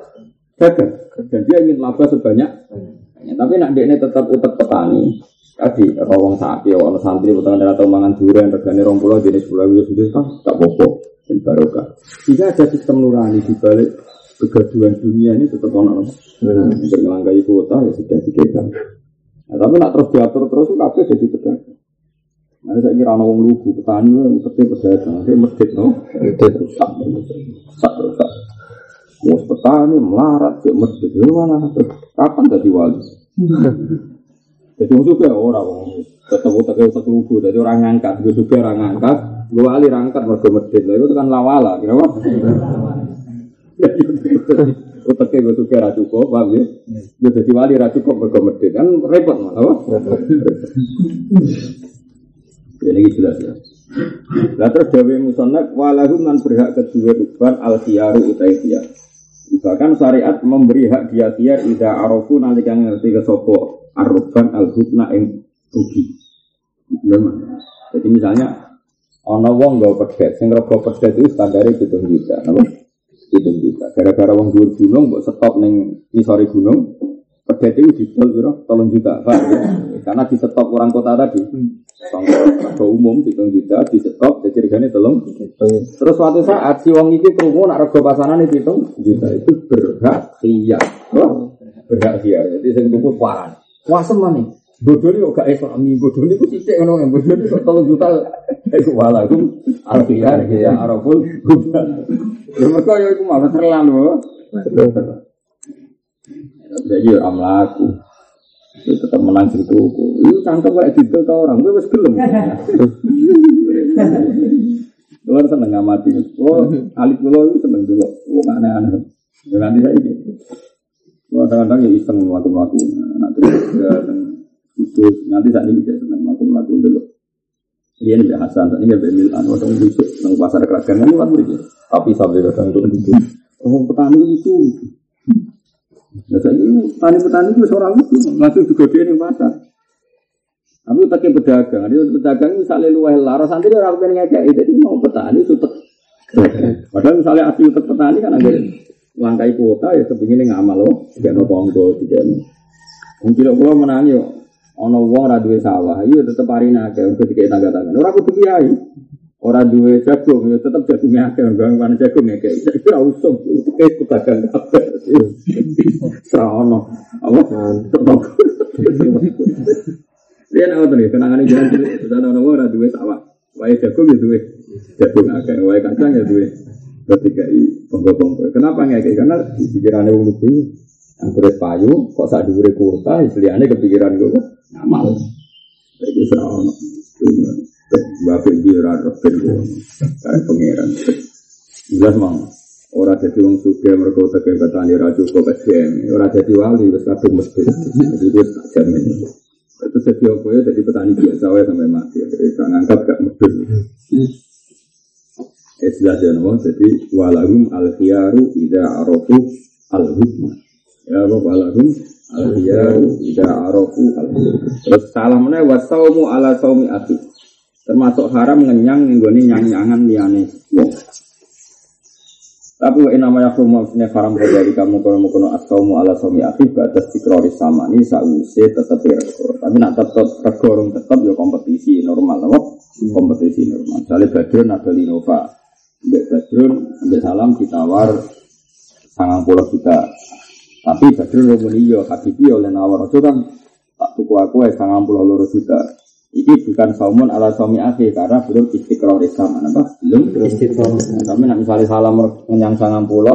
dagang. Dan dia ingin laba sebanyak. Hmm. Tapi nak dia ini tetap utek petani. Tadi rawang sapi, orang santri, utang dan atau mangan durian, regane rong pulau jenis pulau itu sendiri kan tak bobo dan barokah. Jika ada sistem nurani di balik kegaduhan dunia ini tetap ono hmm. untuk melangkai kuota ya sudah dikekang. Nah, tapi nak terus diatur terus kabeh jadi pedagang. Nah, saya kira orang lugu petani itu seperti pedagang, dia masjid no, masjid rusak, rusak, rusak. Mau petani melarat di masjid, itu mana? Kapan jadi wali? <laughs> Jadi juga orang ketemu tak tak lugu, jadi orang ngangkat, gue juga orang ngangkat, gue wali rangkat mereka masjid, itu kan lawala, kenapa? Uteknya gue suka ra cukup, paham ya? Gue jadi wali ra cukup medit kan repot malah, Ya ini jelas ya. Lah terus dawe musonnak walahum nan berhak kedua ruban al khiyaru utai. Bahkan syariat memberi hak dia khiyar ida arofu nalika ngerti ke sopo arruban al hubna ing rugi. Jadi misalnya ono wong gak pedet, sing rego pedet itu standarnya gitu juta, napa? Gitu juta. Gara-gara wong dhuwur gunung mbok stop ning isore gunung, pedet itu didol piro? Tolong juta, Pak. <coughs> Karena di stop orang kota tadi. Sangka umum hitung juta di stop jadi regane tolong. Terus suatu saat si wong iki krungu nak rego pasanan itu hitung juta itu berhak iya. berhak iya. Jadi sing tuku paran. Wah nih. Bodoh ini kok gak islami, bodoh ini kok cicik ngono yang bodoh ini kok tolong juta Iku walakum alfiyar ya araful hudan <laughs> Ya mereka ya itu malah terlalu Jadi ya amlaku itu tetap menang tuku. Itu cangkem kayak gitu ke orang, gue harus gelem. Lo seneng ngamati, lo alik lo itu seneng dulu, lo aneh-aneh. Jangan tidak ini Kadang-kadang ya iseng melakukan-melakukan Nah terus khusus. Nanti saat ini saya senang melakukan melakukan dulu dia nih Hasan ini ya Milan waktu itu pasar kerajaan kan luar tapi sampai untuk itu oh petani itu Nah, saya petani-petani itu seorang itu langsung dia nih pasar. Tapi utaknya pedagang, dia pedagang misalnya luar lara santri orang pengen ngajak, jadi mau petani itu. Padahal misalnya asli utak petani kan ada langkai kuota ya kepingin ngamal loh, tidak noponggo, tidak. Mungkin kalau menang yuk, Ono wong ora duwe sawah, iya tetep arine akeh ketika tangga-tangga. Ora kudu kiai. Ora duwe jagung, ya tetep jagungnya akeh, bang mana jagung ya kayak itu ora usum, itu kayak pedagang kabeh. Ora ono. Apa? Dia nak nih, kenangan ini jangan cilik. Sudah ono wong ora duwe sawah. Wae jagung ya duwe jagung akeh, wae kacang ya duwe ketika i bongko-bongko. Kenapa nggak Karena di pikirannya wong lugu yang kulit payu, kok saat dure kuota, istilahnya kepikiran gue ngamal. Jadi serawon. Bapak biara rokin gue, kayak pangeran. Jelas mang. Orang jadi wong suge mereka utek petani raja kok SDM. Orang jadi wali wis kadung mesti. Jadi itu tak jamin. Itu jadi apa ya jadi petani biasa ya sampai mati. Jadi tak ngangkat gak medun. Eh jelas ya nopo. Jadi walahum al khiyaru ida arofu al hukmah. Ya apa walahum Al-ya ida arofu al Terus salah mana wasaumu ala saumi ati. Termasuk haram ngenyang nggone nyang-nyangan liyane wong. Tapi wa inama yakum maksudnya haram dari kamu kalau mau kono asaumu ala saumi ati batas tikrori sama ini sause tetap rego. Tapi nak tetap rego tetap ya kompetisi normal, apa? Kompetisi normal. Misalnya Badrun ada Linova, Mbak Badrun, Mbak Salam ditawar sangang puluh juta. Tapi Badrun rumuni yo Habibi oleh nawar itu kan tak tuku aku ya sangang puluh loro juta. Iki bukan saumun ala suami akhi karena belum istiqrar Islam apa? Belum Istiqrar. Tapi nak misalnya salam menyang sangang puluh,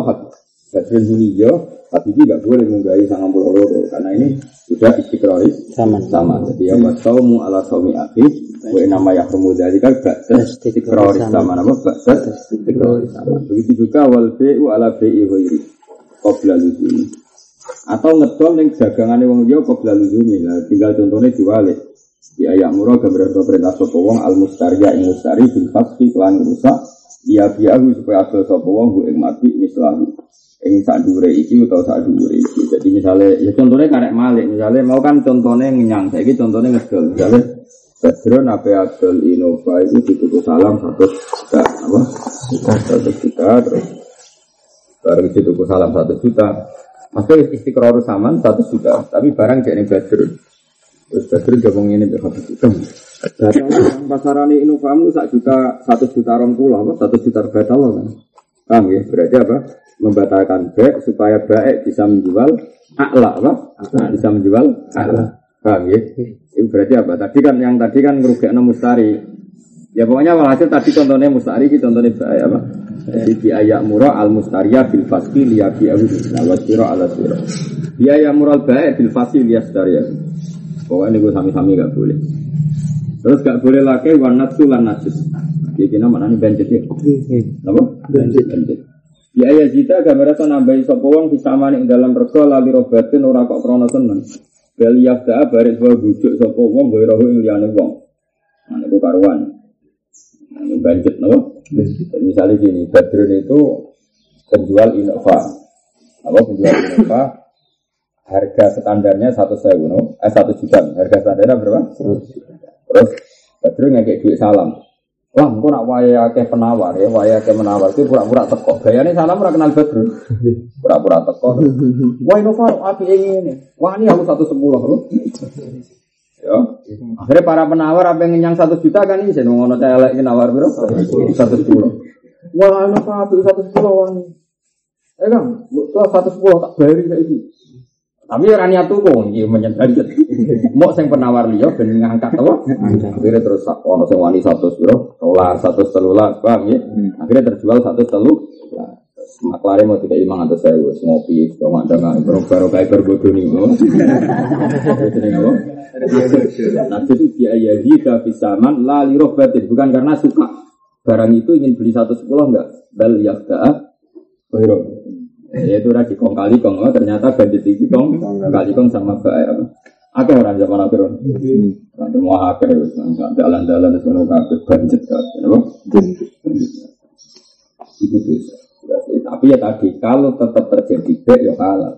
Badrun muni yo, Habibi gak boleh menggali puluh loro karena ini sudah istiqrar Sama. sama. Jadi ya wasaumu ala suami akhi wa nama yahrumu dzalika ba'da istiqrar sama nama ba'da istiqrar sama. Begitu juga wal bai'u ala bai'i ghairi qabla luzumi. Atau ngedol ning dagangane wong liya qabla luzumi. Nah, tinggal contohnya diwalik. Di ayat murah gambar perintah sapa wong al mustariya ing mustari bil fasfi kelan rusak dia biahu supaya adol sapa bu ing mati mislahu ing sak dhuwure iki utawa sak dhuwure iki. Jadi misalnya ya contohnya karek malik, misalnya mau kan contohnya ngenyang, saiki contohnya ngedol. Misalnya Badron apa adol Innova itu dituku salam satu juta apa? Satu juta terus barang dituku salam satu juta. Maksudnya istiqrar saman satu juta, tapi barang jadi Badron. Terus Badron ngomong ini berapa juta? Datang yang pasaran Innovamu sak juta satu juta orang pulau? Satu juta batal kan? Paham ya? Berarti apa? Membatalkan baik supaya baik bisa menjual akla apa? Nah, bisa menjual akla. Paham ya? Itu berarti apa? Tadi kan yang tadi kan ngerugekno mustari. Ya pokoknya walhasil tadi contohnya mustari, ini contohnya baik apa? Jadi di ayat murah al mustaria bil faski liyabi abu wa siro ala siro. Di ayat murah baik bil faski liyastaria. Pokoknya ini gue sami-sami gak boleh. Terus gak boleh lagi warna tulan najis. Jadi kena mana nih banjir ya? Apa? Banjir. Banjir. Ya ya jita gambar itu nambahi sapa wong bisa manik dalam rego lali robatin ora kok krana seneng. Bel yafda baris wa bujuk sapa wong gawe roho ing liyane wong. Nah niku karuan. Ini banjir napa? Misalnya gini, Badrun itu penjual Innova. Apa penjual Innova? Harga standarnya satu sewu, no? eh satu juta. Harga standarnya berapa? Terus Badrun ngekek duit salam. Wah, engko nak waya akeh penawar ya, waya akeh menawar itu pura-pura teko. Bayane salam ora kenal Badrun. Pura-pura teko. Wah, Innova api ini. Wah, ini aku satu sepuluh. Ya. Akhirnya para penawar apa yang nyang satu juta kan ini saya ngono celek ini nawar bro satu sepuluh. Wah, ini satu satu sepuluh wah ini. Eh kan, tuh satu sepuluh tak bayari kayak itu. Tapi orang niat tuh kok, iya menyentuh. Mau sing penawar liya ben ngangkat apa? Akhirnya terus ono sing wani satu sepuluh, rolas satu telulas, paham ya? Akhirnya terjual satu telu. Maklare mau tidak imang atau saya ngopi, dong ada nggak baru baru kayak berbodoh nih, apa? Najis itu biaya jika fisaman la lirobatin bukan karena suka barang itu ingin beli satu sepuluh enggak yakda Wiro. Ya itu lagi kong kali kong oh, ternyata bandit itu kong kali kong sama baik apa? Aku orang zaman akhir Nanti mau akhir jalan-jalan semua kafe bandit kan, apa? Itu bisa. Tapi ya tadi kalau tetap terjadi baik ya kalah.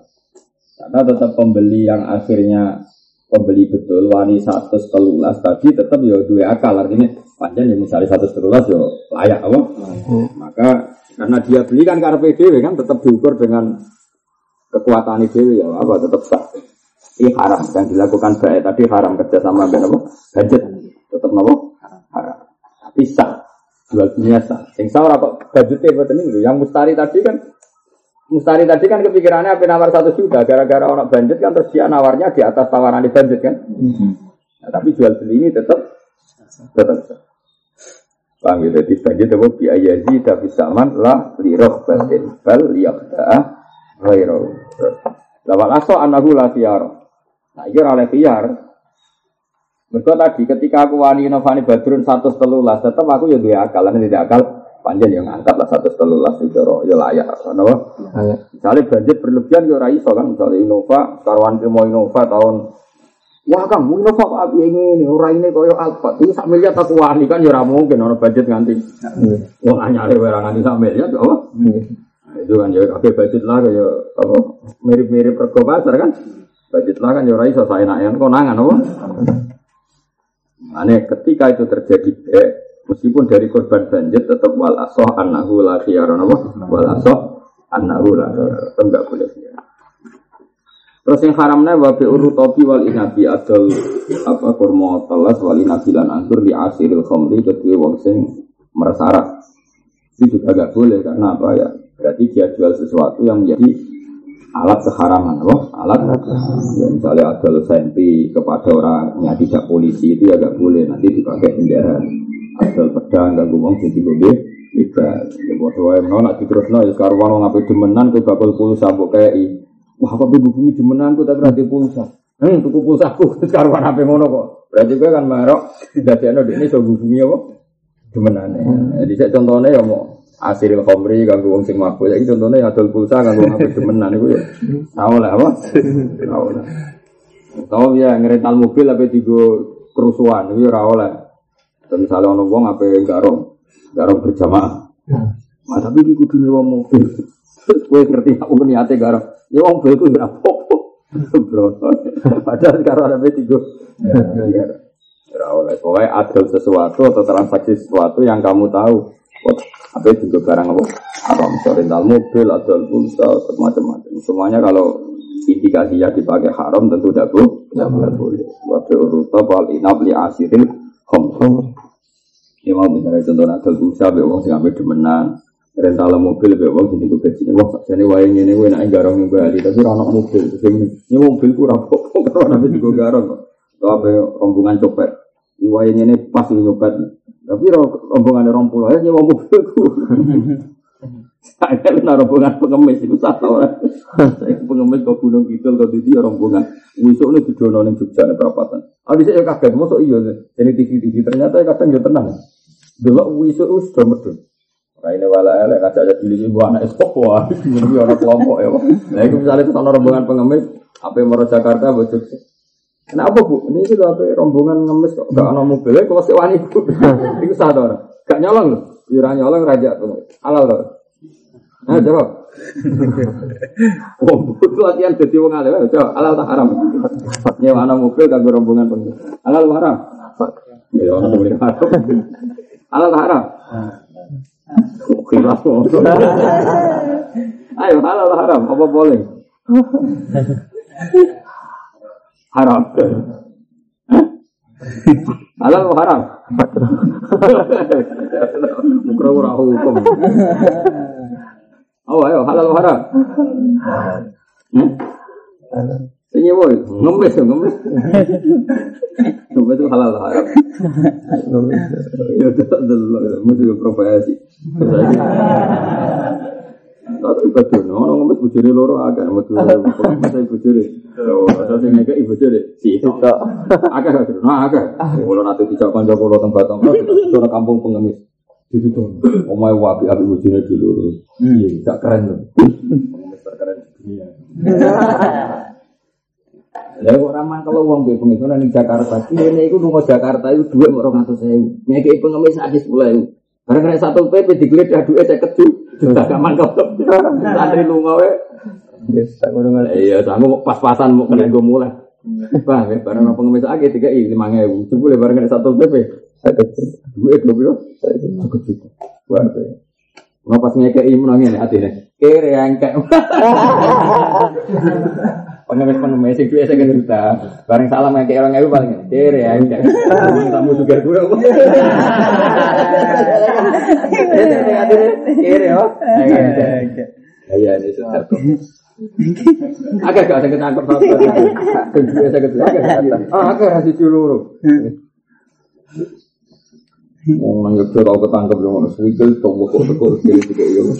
Karena tetap pembeli yang akhirnya pembeli betul wani satu telulas tadi tetap ya dua akal artinya panjang ya misalnya satu telulas ya layak apa maka karena dia beli kan karena dewe kan tetap diukur dengan kekuatan dewe ya apa tetap sah. Ini haram yang dilakukan baik tadi haram kerja sama dengan apa? Budget. Tetap nopo? Haram. Tapi sah. Jual dunia sah. Yang sah apa budgetnya buat ini yang mustari tadi kan Mustari tadi kan kepikirannya apa nawar satu juta, gara-gara orang banjir kan terus dia nawarnya di atas tawaran di banjir kan. Nah, tapi jual beli ini tetap tetap. Bang gitu di banjir biaya zi tapi saman lah liroh batin bal liyabda'a ghairu. Lawal aso anahu la khiyar. Nah ini oleh khiyar. Mereka tadi ketika aku wani novani badrun satu telulas, tetap aku ya dua akal, tidak akal panjang yang angkat lah satu telulas itu ya layak, kenapa? Misalnya budget berlebihan ya raiso kan, misalnya Innova, karuan mau Innova tahun Wah kang, mau Innova kok api ini, orang ini koyo Alfa, itu sak miliar tak wani kan ya mungkin orang budget nganti. Wah hanya ada barang nganti sak miliar, apa? Nah, itu kan ya oke budget lah ya apa mirip-mirip rego pasar kan. Budget lah kan ya saya nak konangan apa? Aneh ketika itu terjadi eh, meskipun dari korban banjir tetap wal asoh annahu la khiyaran apa wal asoh annahu la enggak boleh Terus yang haramnya wa bi urutopi wal inabi adol apa kurma telas wal inabi lan anggur di asiril khamri kedua wong sing meresara. Itu juga gak boleh karena apa ya? Berarti dia jual sesuatu yang menjadi alat keharaman, loh alat. Ya, misalnya ada senpi kepada orangnya tidak polisi itu ya gak boleh. Nanti dipakai penjara. Ada pedang gak ngomong jadi gue Iba, ya bodoh wae menawa nak diterusno ya sekarang wong ngapain demenan ke bakal pulsa mbok Wah, apa bumi demenan ku tapi berarti pulsa. Hmm, tuku pulsa ku <laughs> sekarang apa ngono kok. Berarti gue kan marok dadekno ini so bumi apa? Demenane. Jadi saya contohnya ya mau asil khomri ganggu wong sing mabuk. Jadi contohnya ya adol pulsa ganggu wong demenan iku ya. Tahu lah apa? Tahu lah. Tahu ya ngerental mobil apa tiga kerusuhan itu ya oleh. Misalnya ono wong apa garong garong berjamaah. Nah, tapi iki kudu nyewa mobil. <laughs> Kowe ngerti aku niate garong. Ya wong mobil ku ora apa-apa. Padahal sekarang ada tiga. Ora oleh. Pokoknya ada sesuatu atau transaksi sesuatu yang kamu tahu. Apa juga barang apa? Apa rental mobil, ada pulsa, macam-macam. Semuanya kalau indikasinya dipakai haram tentu tidak boleh. Tidak boleh. Wabil rutab wal inab li asiril khomsom. Ya mau misalnya contoh adol pulsa, be wong sing ambil demenan, rental mobil be wong sing gaji ini wong sakjane wae ngene kuwi nek garong ning Bali tapi ora ono mobil. Sing ini mobil ku ora <laughs> ora ana juga garong kok. Apa rombongan copet. Ini wae ngene pas ini nyopet. Tapi rombongan orang pulau ya nyewa mobil ku. Saya kena rombongan pengemis itu sah tau Saya pengemis ke Gunung Kidul ke Didi rombongan. Wisuk ini didono ning Jogja nih perapatan. Abis saya kaget, masuk iya Jadi TV-TV ternyata kadang ya tenang. Dulu itu sudah medun. Nah ini wala elek ngajak aja diri ibu anak esok wah ini orang kelompok ya. Nah itu misalnya ke sana rombongan pengemis, apa yang mau Jakarta buat Jogja. Kenapa bu? Ini itu apa rombongan ngemis kok gak ada mobilnya kalau sewa ibu. Itu sadar. Gak nyolong loh. Jurang nyolong raja tuh. Halal loh. Nah jawab. Wong itu latihan jadi wong alim. Jawab. Halal tak haram. Nyewa anak mobil kagak rombongan pengemis. Halal tak haram. Ya orang mobil haram. Halal tak haram. Khilaf. <laughs> Ayo halal haram. Apa boleh? <laughs> haram. <laughs> Halal haram? Mukra ora hukum. Oh, ayo halal haram? Ini boy, ngemis ngemis. <laughs> Ngemis itu halal haram? Ya, dulu, mesti profesi. Tapi betul, orang ngemis bujuri loro agak, betul, saya bujuri. Saya sing ngeke ibu jere. Si itu. Agak agak. Nah, agak. Kalau nanti dijak kanca kula teng Batang, itu kampung pengemis. Itu tuh. Omae wapi api bojone dulu. Iya, gak keren tuh. Pengemis <laughs> terkeren dunia. <laughs> Lah kok ramah kalau uang be pengemis nang Jakarta. Kene iku lunga Jakarta iku dhuwit mok 200.000. Ngeke pengemis sak 10.000. Barang kena satu PP digeledah saya keju. Sudah gak mantap. Santri lunga we. Yes, tak ngono Iya, sanggup pas-pasan mau kena gue mulai. Ya, barang apa ngemis aja tiga i lima ribu. Coba boleh barang kena satu PP. Duit gue bilang. Cukup cukup. Buat ya. Mau pas ngekei menangin hati nih. Kere yang kayak. <laughs> Pengemis pengemis itu saya kan juta. Bareng salam ngekei orang itu paling yang kayak. Tamu juga gue. Kere oh. Iya, ini sudah. Agak gak ada ketangkep apa Kedua saya kedua agak Ah, agak rasi dulu. Wong nang yo tau ketangkep yo ngono to kok kok kiri tiga yo.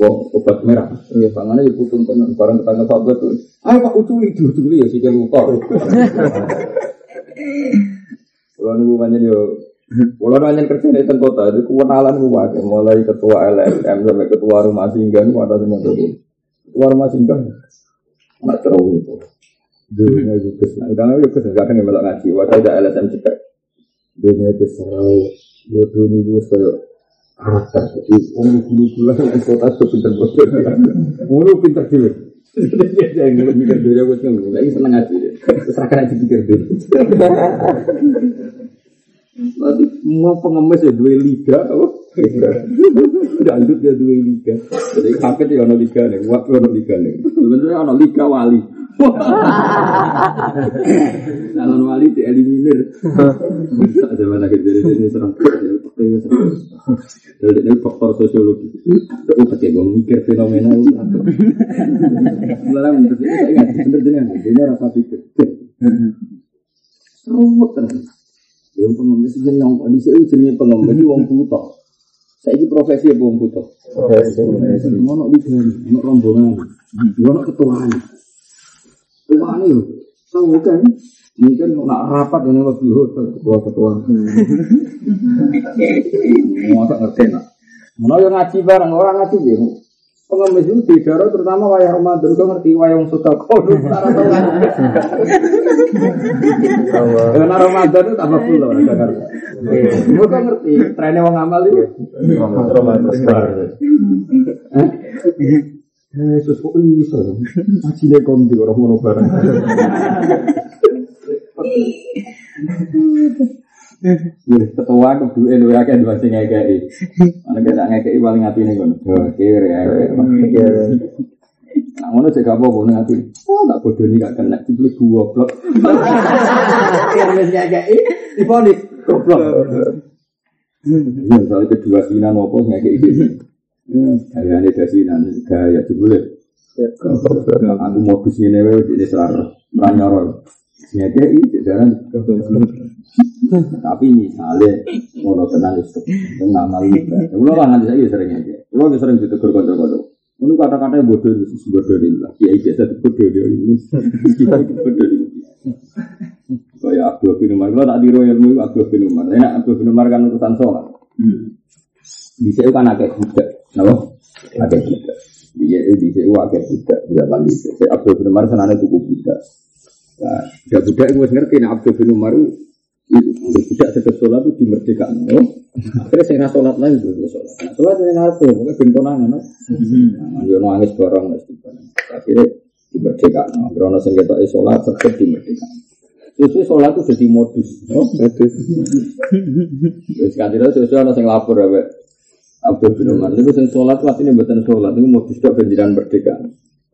Wong obat merah. Ya pangane yo putun tenan barang ketangkep apa tuh. Ayo Pak uculi uculi ya sikil lupa. Kalau nunggu banyak yo kalau nanya kerja di kota, itu kenalan gue mulai ketua LSM sampai ketua rumah singgah itu ada semua itu. Ketua rumah singgah, nggak terlalu itu. Dunia itu ke sana, karena itu ke sana kadang yang melak ngaji. Waktu ada LSM cekak, dunia itu serau, bodoh ini gue karakter. Jadi orang dulu pulang yang kota itu pinter bodoh, mulu pinter dulu. Dia yang ngeluh mikir dulu, gue ngeluh. Lagi seneng terus rakan aja pikir dulu. Nanti mau pengemis ya dua liga, oh dangdut ya dua liga. Jadi kaget ya ono liga nih, waktu ono liga nih. Sebenarnya ono liga wali. Calon wali dieliminir. Ada mana kejadian ini serang Jadi ini faktor sosiologi. Itu pakai gue mikir fenomena itu. Mulai bener bener. Dia rasa pikir. Serumut terus. Yang pengemis jeneng kondisi itu jenenge pengemis itu wong buta. Saya ini profesi apa wong buta? Profesi. Ono ligan, ono rombongan, ono ketuaan. Ketuaan itu, tahu kan? Mungkin nak rapat ini lebih hotel ketua-ketua. <laughs> Mau tak ngerti nak. Mana yang ngaji bareng orang ngaji ya. Pengemis itu di daerah terutama wayang Ramadan kau ngerti wayang sudah kau Karena Ramadan itu tambah full orang Jakarta. Mereka ngerti trennya wong amal itu. Ramadan. Yesus kok bisa? Ngaji lekon di orang mono bareng. Ya, ketua kedua lu ya kan dua sing ngekei. Mana kita ngekei paling nih kan. Kira ya. Nah, ngono cek apa pun hati. Oh, tak bodoh nih gak kena ciplik dua blok. Kira wis ngekei, diponis goblok. Ya, soalnya kedua sinan apa ngekei iki. Gaya ini dasinan, gaya jebule. Aku modus ini wae di selar, ranyoro. Ngekei, jalan tapi misalnya ngono tenan itu ngamal itu. Kulo kan nanti saya sering aja. Kulo sering ditegur kanca-kanca. Ngono kata-kata bodoh itu bodoh lah. Ya biasa bodoh dia ini. Kita bodoh ini. Kayak Abdul bin Umar, kalau tak tiru ilmu Abdul bin Umar. Enak Abdul bin Umar kan urusan sholat. Bisa itu kan agak budak, kenapa? Agak budak. Dia itu bisa itu agak budak. Zaman itu, saya Abdul bin Umar sana itu budak. Nah, budak budak itu ngerti, nah Abdul bin Umar itu tidak sedek sholat itu dimerdekakan. Akhirnya saya sholat lagi itu sholat. Nah, sholat nggak tahu, pokoknya bin konangan. Nah, dia nangis barang lah Akhirnya dimerdekakan. Karena saya kita sholat sedek dimerdekakan. Terus sholat itu jadi modus. Oh, modus. Terus tidak sesuai ada yang lapor ya, Abdul bin Umar. Itu yang sholat ini bukan sholat itu modus itu penjiran merdeka.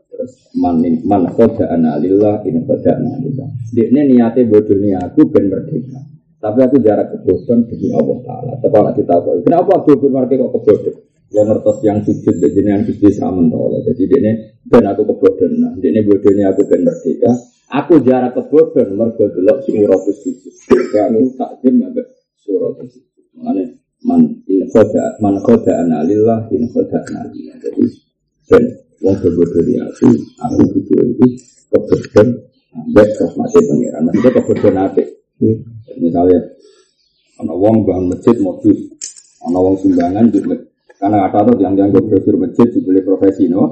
Terus man man koda analillah ini koda analillah. Niatnya bodoh nih aku ben merdeka. Tapi aku jarak kebodohan demi Allah Taala. Tapi nak kita apa? Kenapa Abdul bin Umar kok kebodohan? Yang ngertos yang sujud, jadi yang sujud sama Allah. Jadi dia ben aku kebodohan. Nah, dia bodohnya aku ben merdeka. Aku jarak kebodohan mergo delok surat sujud. Kalau takdim ambek surat sujud. Makanya man in khoda man khoda analillah in khoda analillah. Jadi ben wong kebodohan dia aku aku itu itu kebodohan ambek rahmati pengiran. Maksudnya kebodohan apa? Misalnya ana wong bangun masjid modus, ana wong sumbangan di karena kata tuh yang yang brosur masjid dibeli profesi no,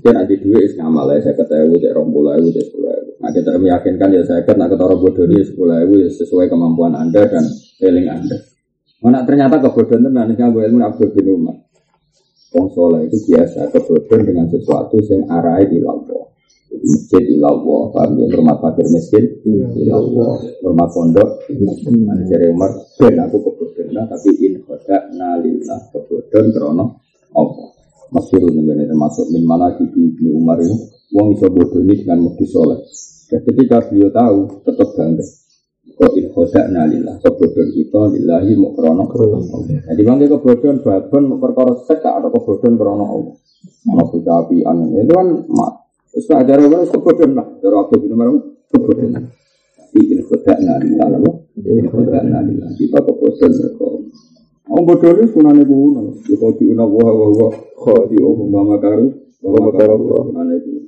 kan ada duit is ngamal ya saya kata ibu cek rombol ibu cek sepuluh ibu. Nah kita meyakinkan ya saya kata ketara bodoh dia sepuluh ibu ya sesuai kemampuan anda dan feeling anda. Mana ternyata kebodohan tenan ini gue ilmu Abdul bin Umar. Wong soleh itu biasa kebodohan dengan sesuatu yang arahnya di lampau. Masjid ilallah, paham ya, rumah fakir miskin ilallah, rumah pondok Nah, dari Umar, ben aku kebodohan, tapi in khoda nalillah kebodohan krono Allah. Masyurun ini termasuk min mana di Ibnu Umar ini, wong iso bodoh ini dengan mukti soleh. Dan ketika beliau tahu, tetap bangga. Kok in khoda nalillah kebodohan kita lillahi mukrono. Jadi bangga kebodohan babon perkara sek atau kebodohan krono Allah. Mau api itu kan mak Terus ajar orang kebodohan lah. Dari Abdul bin Umar kebodohan. Tapi ini khodak nalillah lah. Khodak nalillah. Kita kebodohan mereka. Om bodoh ini sunane kuno. Kita diuna wah wah wah. Khadi om mama karu. Mama karu sunane kuno.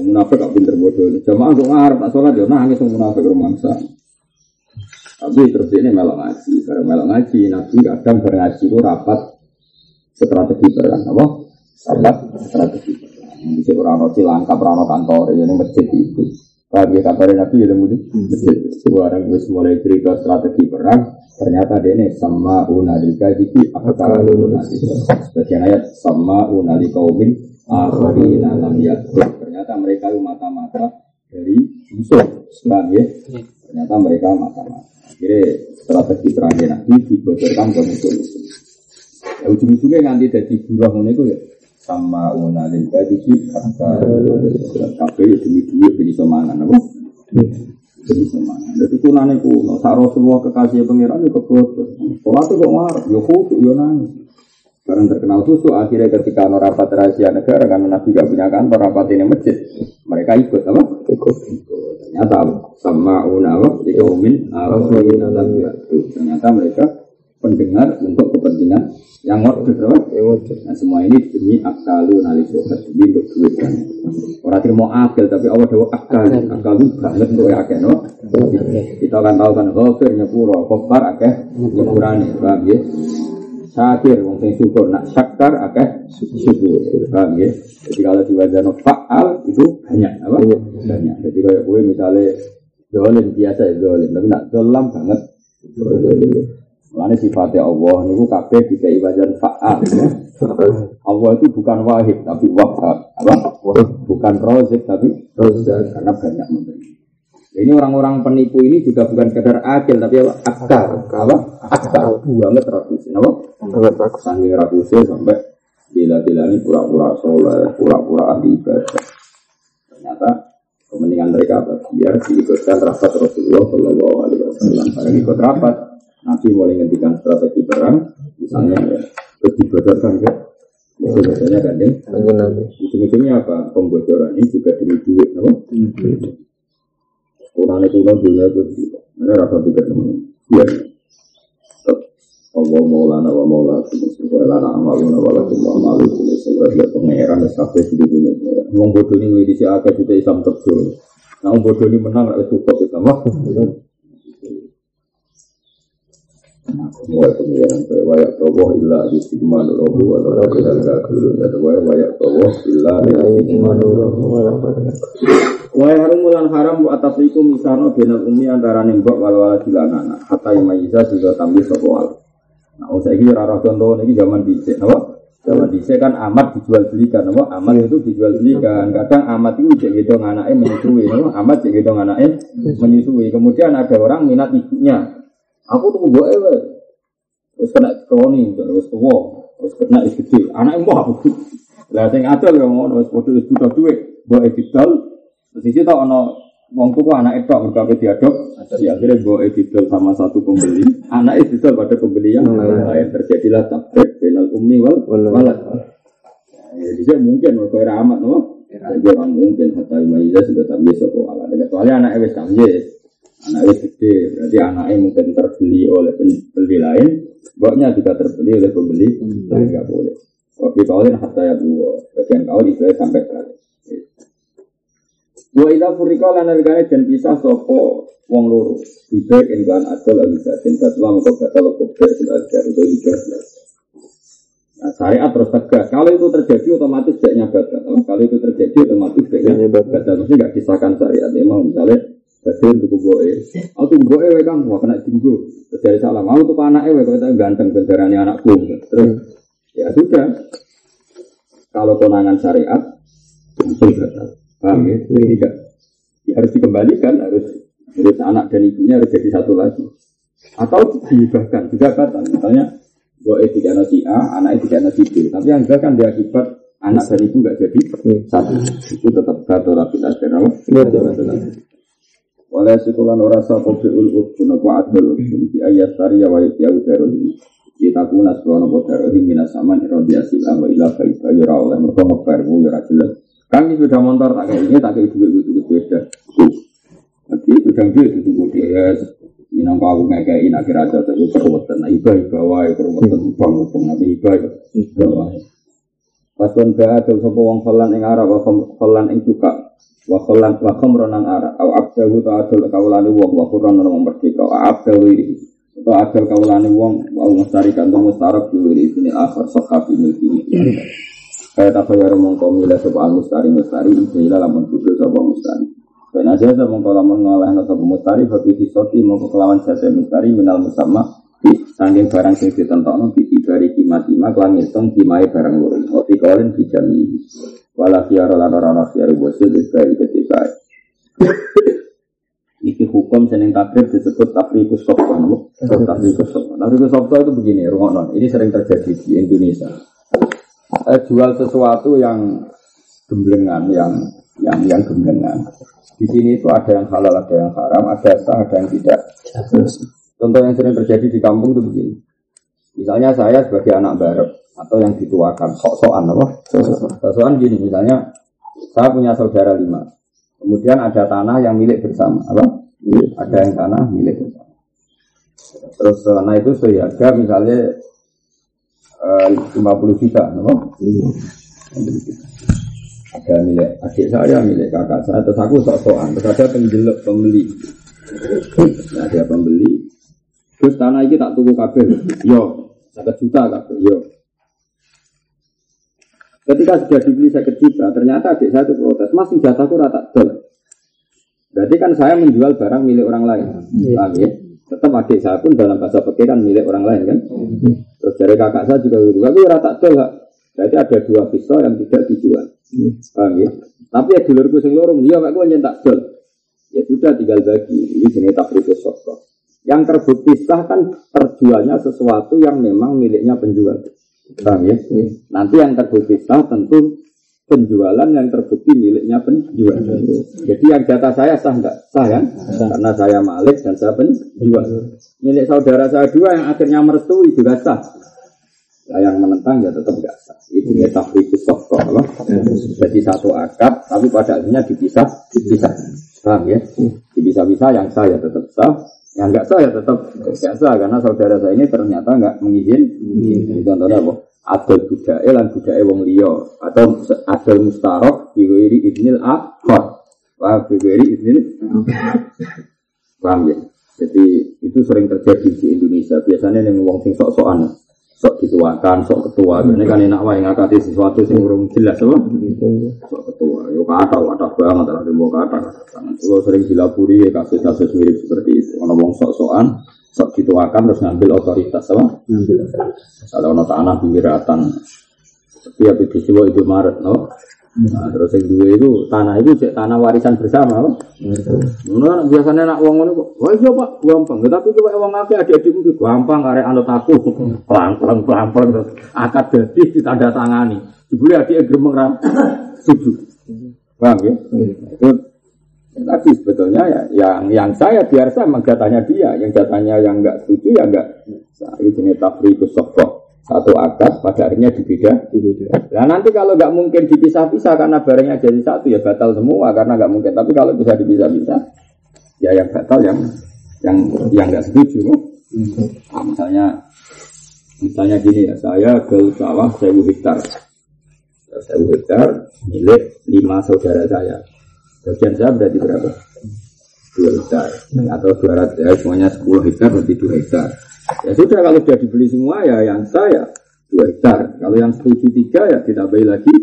Munafik gak pinter bodoh. Jamaah kok ngarep tak sholat ya nangis munafik rumangsa. Tapi terus ini melok ngaji. Karena melok ngaji, nabi kadang berngaji itu rapat strategi perang. Apa? Rapat strategi perang. Bisa orang roti langkap, orang kantor, ya ini masjid itu. Kalau dia kantor nabi ya mudi masjid. Seorang gue mulai cerita strategi perang, ternyata dia ini sama unalika diki akal lunasi. Sebagian ayat sama unali kaumin akhari dalam yakut. Ternyata mereka itu mata-mata dari musuh. Islam ya. Ternyata mereka mata-mata. Akhirnya strategi perangnya nabi dibocorkan ke musuh-musuh. Ya, ujung-ujungnya nganti jadi buruh itu ya sama unalil kadiki kata kafe ya demi duit bisa mangan apa Jadi semuanya. Jadi kunane kuno. Saat Rasulullah kekasih pangeran itu bodoh. Sholat itu kok marah. Ya khusyuk, ya nangis. Karena terkenal khusyuk akhirnya ketika ada rapat rahasia negara karena Nabi gak punya kantor rapat ini masjid. Mereka ikut apa? Ikut. Ternyata sama unawa dikaumin Ternyata mereka pendengar untuk kepentingan yang ngorder apa? Nah semua ini demi akalu nali sobat ini untuk duit kan. Orang tidak mau akal tapi Allah dewa akal. Akal itu banget untuk akal no. Kita akan tahu kan kafir nyepuro, kafar akeh nyepurane, paham ya? Syakir, wong sing syukur, nak syakar akeh syukur, paham ya? Jadi kalau diwajano faal itu banyak apa? Banyak. Jadi kalau gue misalnya dolim biasa ya dolim, tapi nak dolam banget. Mulane sifatnya Allah niku kabeh dikai wajan fa'al. Ya. Allah itu bukan wahid tapi wahab. Apa? Bukan rozik tapi rozak karena banyak memberi. Ini orang-orang penipu ini juga bukan sekedar akil tapi apa? Akal. Apa? Akal. Banget rakusin. Apa? Banget rakus. Sambil rakusin sampai bila-bila ini pura-pura soleh, pura-pura ahli ibadah. Ternyata kepentingan mereka apa? Biar diikutkan rapat Rasulullah Shallallahu Alaihi Wasallam. Kalau ikut rapat, Nanti mulai ngendikan strategi perang, misalnya ya, terus dibocorkan ke biasanya kan. Ujung-ujungnya apa? Pembocoran ini juga demi duit, apa? Itu kan dunia itu, ini rasa tiga teman. Ya, Allah maulana wa maula lana amaluna wa lakum wa amalu Semoga dia pengeran dan sampai di dunia Wong bodoh ini di si akad kita Islam terjun Nah bodoh ini menang itu tutup Wa illa yusidman rohu wa kakul Dan wayak toboh illa yusidman rohu wa lana harum mulan haram bu atas itu misalnya benal umi antara nembok walau wala sila anak Hatta majiza juga tampil wala Nah usah ini rara contoh ini zaman dicek apa? Zaman dicek kan amat dijual belikan apa? Amat itu dijual belikan Kadang amat itu cek gitu anaknya menyusui? Amat cek gitu anaknya menyusui Kemudian ada orang minat ibunya Aku tuh gue ewe. Terus kena kroni, terus tua, terus kena is gede. Anak embo aku. Lah sing adol yang ngono wis padha wis butuh dhuwit, mbok. Terus iki tok ana wong tuku anak itu berbagai diadop, jadi akhirnya mbok edidol sama satu pembeli. Anak itu pada pembeli yang lain terjadilah tabrak penal ummi wal walad. Ya, jadi mungkin mereka era amat, no? Jadi orang mungkin hatta imaizah sudah tamyiz atau ala. Kecuali anak wis tamyiz. Anak gede, berarti anaknya mungkin terbeli oleh pembeli lain, boknya juga terbeli oleh pembeli, tapi nggak boleh. Waktu kawin hatta ya dua, bagian kawin itu sampai kali. Wa ila furika lan nalikane dan pisah sapa wong loro. Ibe enggan adol lagi batin fatwa mengko batal kubur belajar untuk hijau Nah, syariat terus tegas. Kalau itu terjadi otomatis tidak batal. Kalau itu terjadi otomatis tidak batal. Mesti nggak kisahkan syariat. Memang misalnya Badan tuku boe. Aku tuku boe wae Kang, wah kena dinggo. Terus dari salam, aku tuku anake wae kok ganteng bendarane anakku. Terus ya sudah. Kalau konangan syariat langsung batal. Paham ya? Jadi tidak ya harus dikembalikan, harus harus anak dan ibunya harus jadi satu lagi. Atau dihibahkan juga batal. Misalnya boe tiga nasi A, anaknya tiga nasi B. Tapi yang juga kan diakibat anak dan ibu nggak jadi satu. Itu tetap satu rapi dan Oleh sekulan ora sapa fi'ul udhun apa adul udhun Di ayat tariya wa ya udarun Kita kuna sekolah nopo darohim minas saman Irodiasi lah wa ilah baikah Yura oleh mereka ngebarmu jelas Kan ini sudah motor tak kayak ini tak kayak duit itu beda Tapi sudah duit itu dia Inang kau ngekei nak kira aja tapi perwatan Nah iba iba wae perwatan ubang ubang Nabi iba iba wae Pas pun gak ada sopo wong kholan ing arah Kholan ing juga wa khalam wa khamran ara au abdahu ta adul kaulane wong wa qur'an nang merdeka wa abdahu ini to adul kaulane wong wa mustari kan mustarak dulu ini akhir sahab ini ini kaya ta kaya mongko milih sapa mustari mustari ila lamun kudu sapa mustari Ben aja sa mongko lamun ngalahno sapa mustari bagi disoti mongko kelawan jasa mustari minal musamma Sangking barang sing ditentokno ditibari kimat-kimat lan ngitung kimae barang loro. Oti kalian dijami. Wala khiyara lan ora ana khiyar wasil iskai ketika. Iki hukum seneng takrib disebut tafrikus sofwa. Tafrikus sofwa. Tafrikus sofwa itu begini, rungokno. Ini sering terjadi di Indonesia. Eh, jual sesuatu yang gemblengan, yang yang yang gembengan. Di sini itu ada yang halal, ada yang haram, ada sah, ada yang tidak. Contoh yang sering terjadi di kampung itu begini. Misalnya saya sebagai anak barep atau yang dituakan sok-sokan apa? Sok-sokan gini, misalnya saya punya saudara lima. Kemudian ada tanah yang milik bersama, apa? Ada yang tanah milik bersama. Terus tanah itu seharga misalnya eh, 50 juta, apa? Ada milik adik saya, milik kakak saya, terus aku sok-sokan, terus ada penjeluk pembeli. Nah, ada pembeli, terus tanah ini tak tunggu kabel, yo, satu juta kabel, yo. Ketika sudah dibeli saya juta, ternyata adik saya itu protes, mas jatahku rata dol. Berarti kan saya menjual barang milik orang lain, Iya. paham ya? Tetap adik saya pun dalam bahasa pikiran milik orang lain kan. Terus dari kakak saya juga gitu, tapi rata Kak. Berarti ada dua pisau yang tidak dijual, paham ya? Tapi ya dulurku sing lorong, iya kak gue nyentak dol. Ya sudah tinggal bagi, ini jenis takribus sokro. Yang terbukti sah kan terjualnya sesuatu yang memang miliknya penjual. Paham ya? Nanti yang terbukti sah tentu penjualan yang terbukti miliknya penjual. Jadi yang jatah saya sah enggak? Sah kan? Karena saya malik dan saya penjual. Milik saudara saya dua yang akhirnya merestui juga sah. Nah, yang menentang ya tetap enggak sah. Itu ya tafrikus sokko. Jadi satu akad, tapi pada akhirnya dipisah, dipisah. Paham ya? Dipisah-pisah yang sah ya tetap sah, yang enggak sah ya tetap enggak sah karena saudara saya ini ternyata enggak mengizinkan. Contohnya apa? Adol budaya lan budaya wong liya atau adol mustarok diwiri idnil akhor. Wah, diwiri idnil Paham ya? Jadi itu sering terjadi di Indonesia. Biasanya yang wong sing sok-sokan, sok dituakan, sok ketua. Ini kan enak wae ngakati sesuatu sing urung jelas apa? Sok ketua. Yo kata kata banget lah mau kata kata sering dilapuri ya kasus-kasus mirip seperti itu. Ono wong sok-sokan, sok dituakan terus ngambil otoritas apa? Kalau ono tanah pinggiratan. Tapi apa disiwa itu Maret, no? Nah, terus yang dua itu tanah itu cek tanah warisan bersama, apa? Nah, biasanya nak uang kok, wah iya pak, gampang. Tapi coba uang akeh adik-adikmu itu gampang, karek anut aku, pelan pelan pelan pelan terus akad jadi ditanda tangani. Dibeli adik gremeng ram, <coughs> setuju. Paham ya? Itu ya, tadi sebetulnya ya, yang yang saya biar sama jatahnya dia, yang jatahnya yang enggak setuju ya enggak. Nah, ini jenis tafrikus sokok satu akad pada akhirnya dibeda Nah nanti kalau nggak mungkin dipisah-pisah karena barangnya jadi satu ya batal semua karena nggak mungkin. Tapi kalau bisa dipisah-pisah ya yang batal yang yang yang nggak setuju. Nah, misalnya misalnya gini ya saya ke sawah sewu hektar, Ya, sewu hektar milik lima saudara saya. Bagian saya berarti berapa? Dua hektar atau dua ratus ya semuanya sepuluh hektar berarti dua hektar. Ya sudah kalau sudah dibeli semua ya yang saya dua hektar. Kalau yang setuju tiga ya ditambahi lagi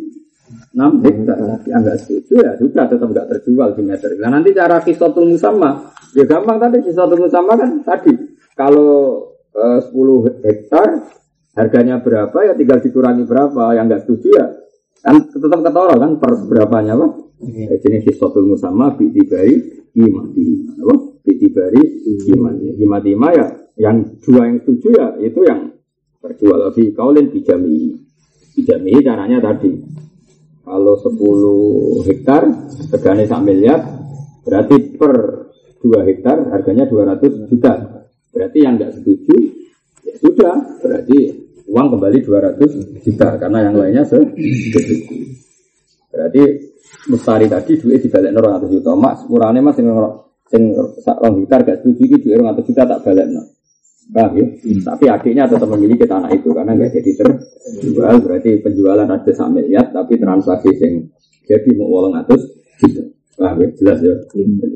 enam hektar. Yang nggak setuju ya sudah tetap nggak terjual di meter. Nah nanti cara kisotul musamma ya gampang tadi kisotul musamma kan tadi kalau eh, 10 hektar harganya berapa ya tinggal dikurangi berapa yang nggak setuju ya kan tetap ketoro kan per berapanya apa ya, jenis kisotul musamma bi tibari imati apa? Bi tibari imati imati ya yang dua yang setuju ya itu yang terjual lebih kaulin dijami dijami caranya tadi kalau 10 hektar harganya sak miliar berarti per 2 hektar harganya 200 juta. Berarti yang nggak setuju ya sudah berarti uang kembali 200 juta karena yang lainnya setuju berarti mustari tadi duit dibalik 200 juta mak sepurane mas sing sing sak rong hektar gak setuju iki duit 200 juta tak balik Paham ya? Tapi adiknya tetap memiliki tanah itu karena nggak jadi terjual. Berarti penjualan ada sak miliar, tapi transaksi yang jadi mau uang atas gitu. Paham ya? Jelas ya?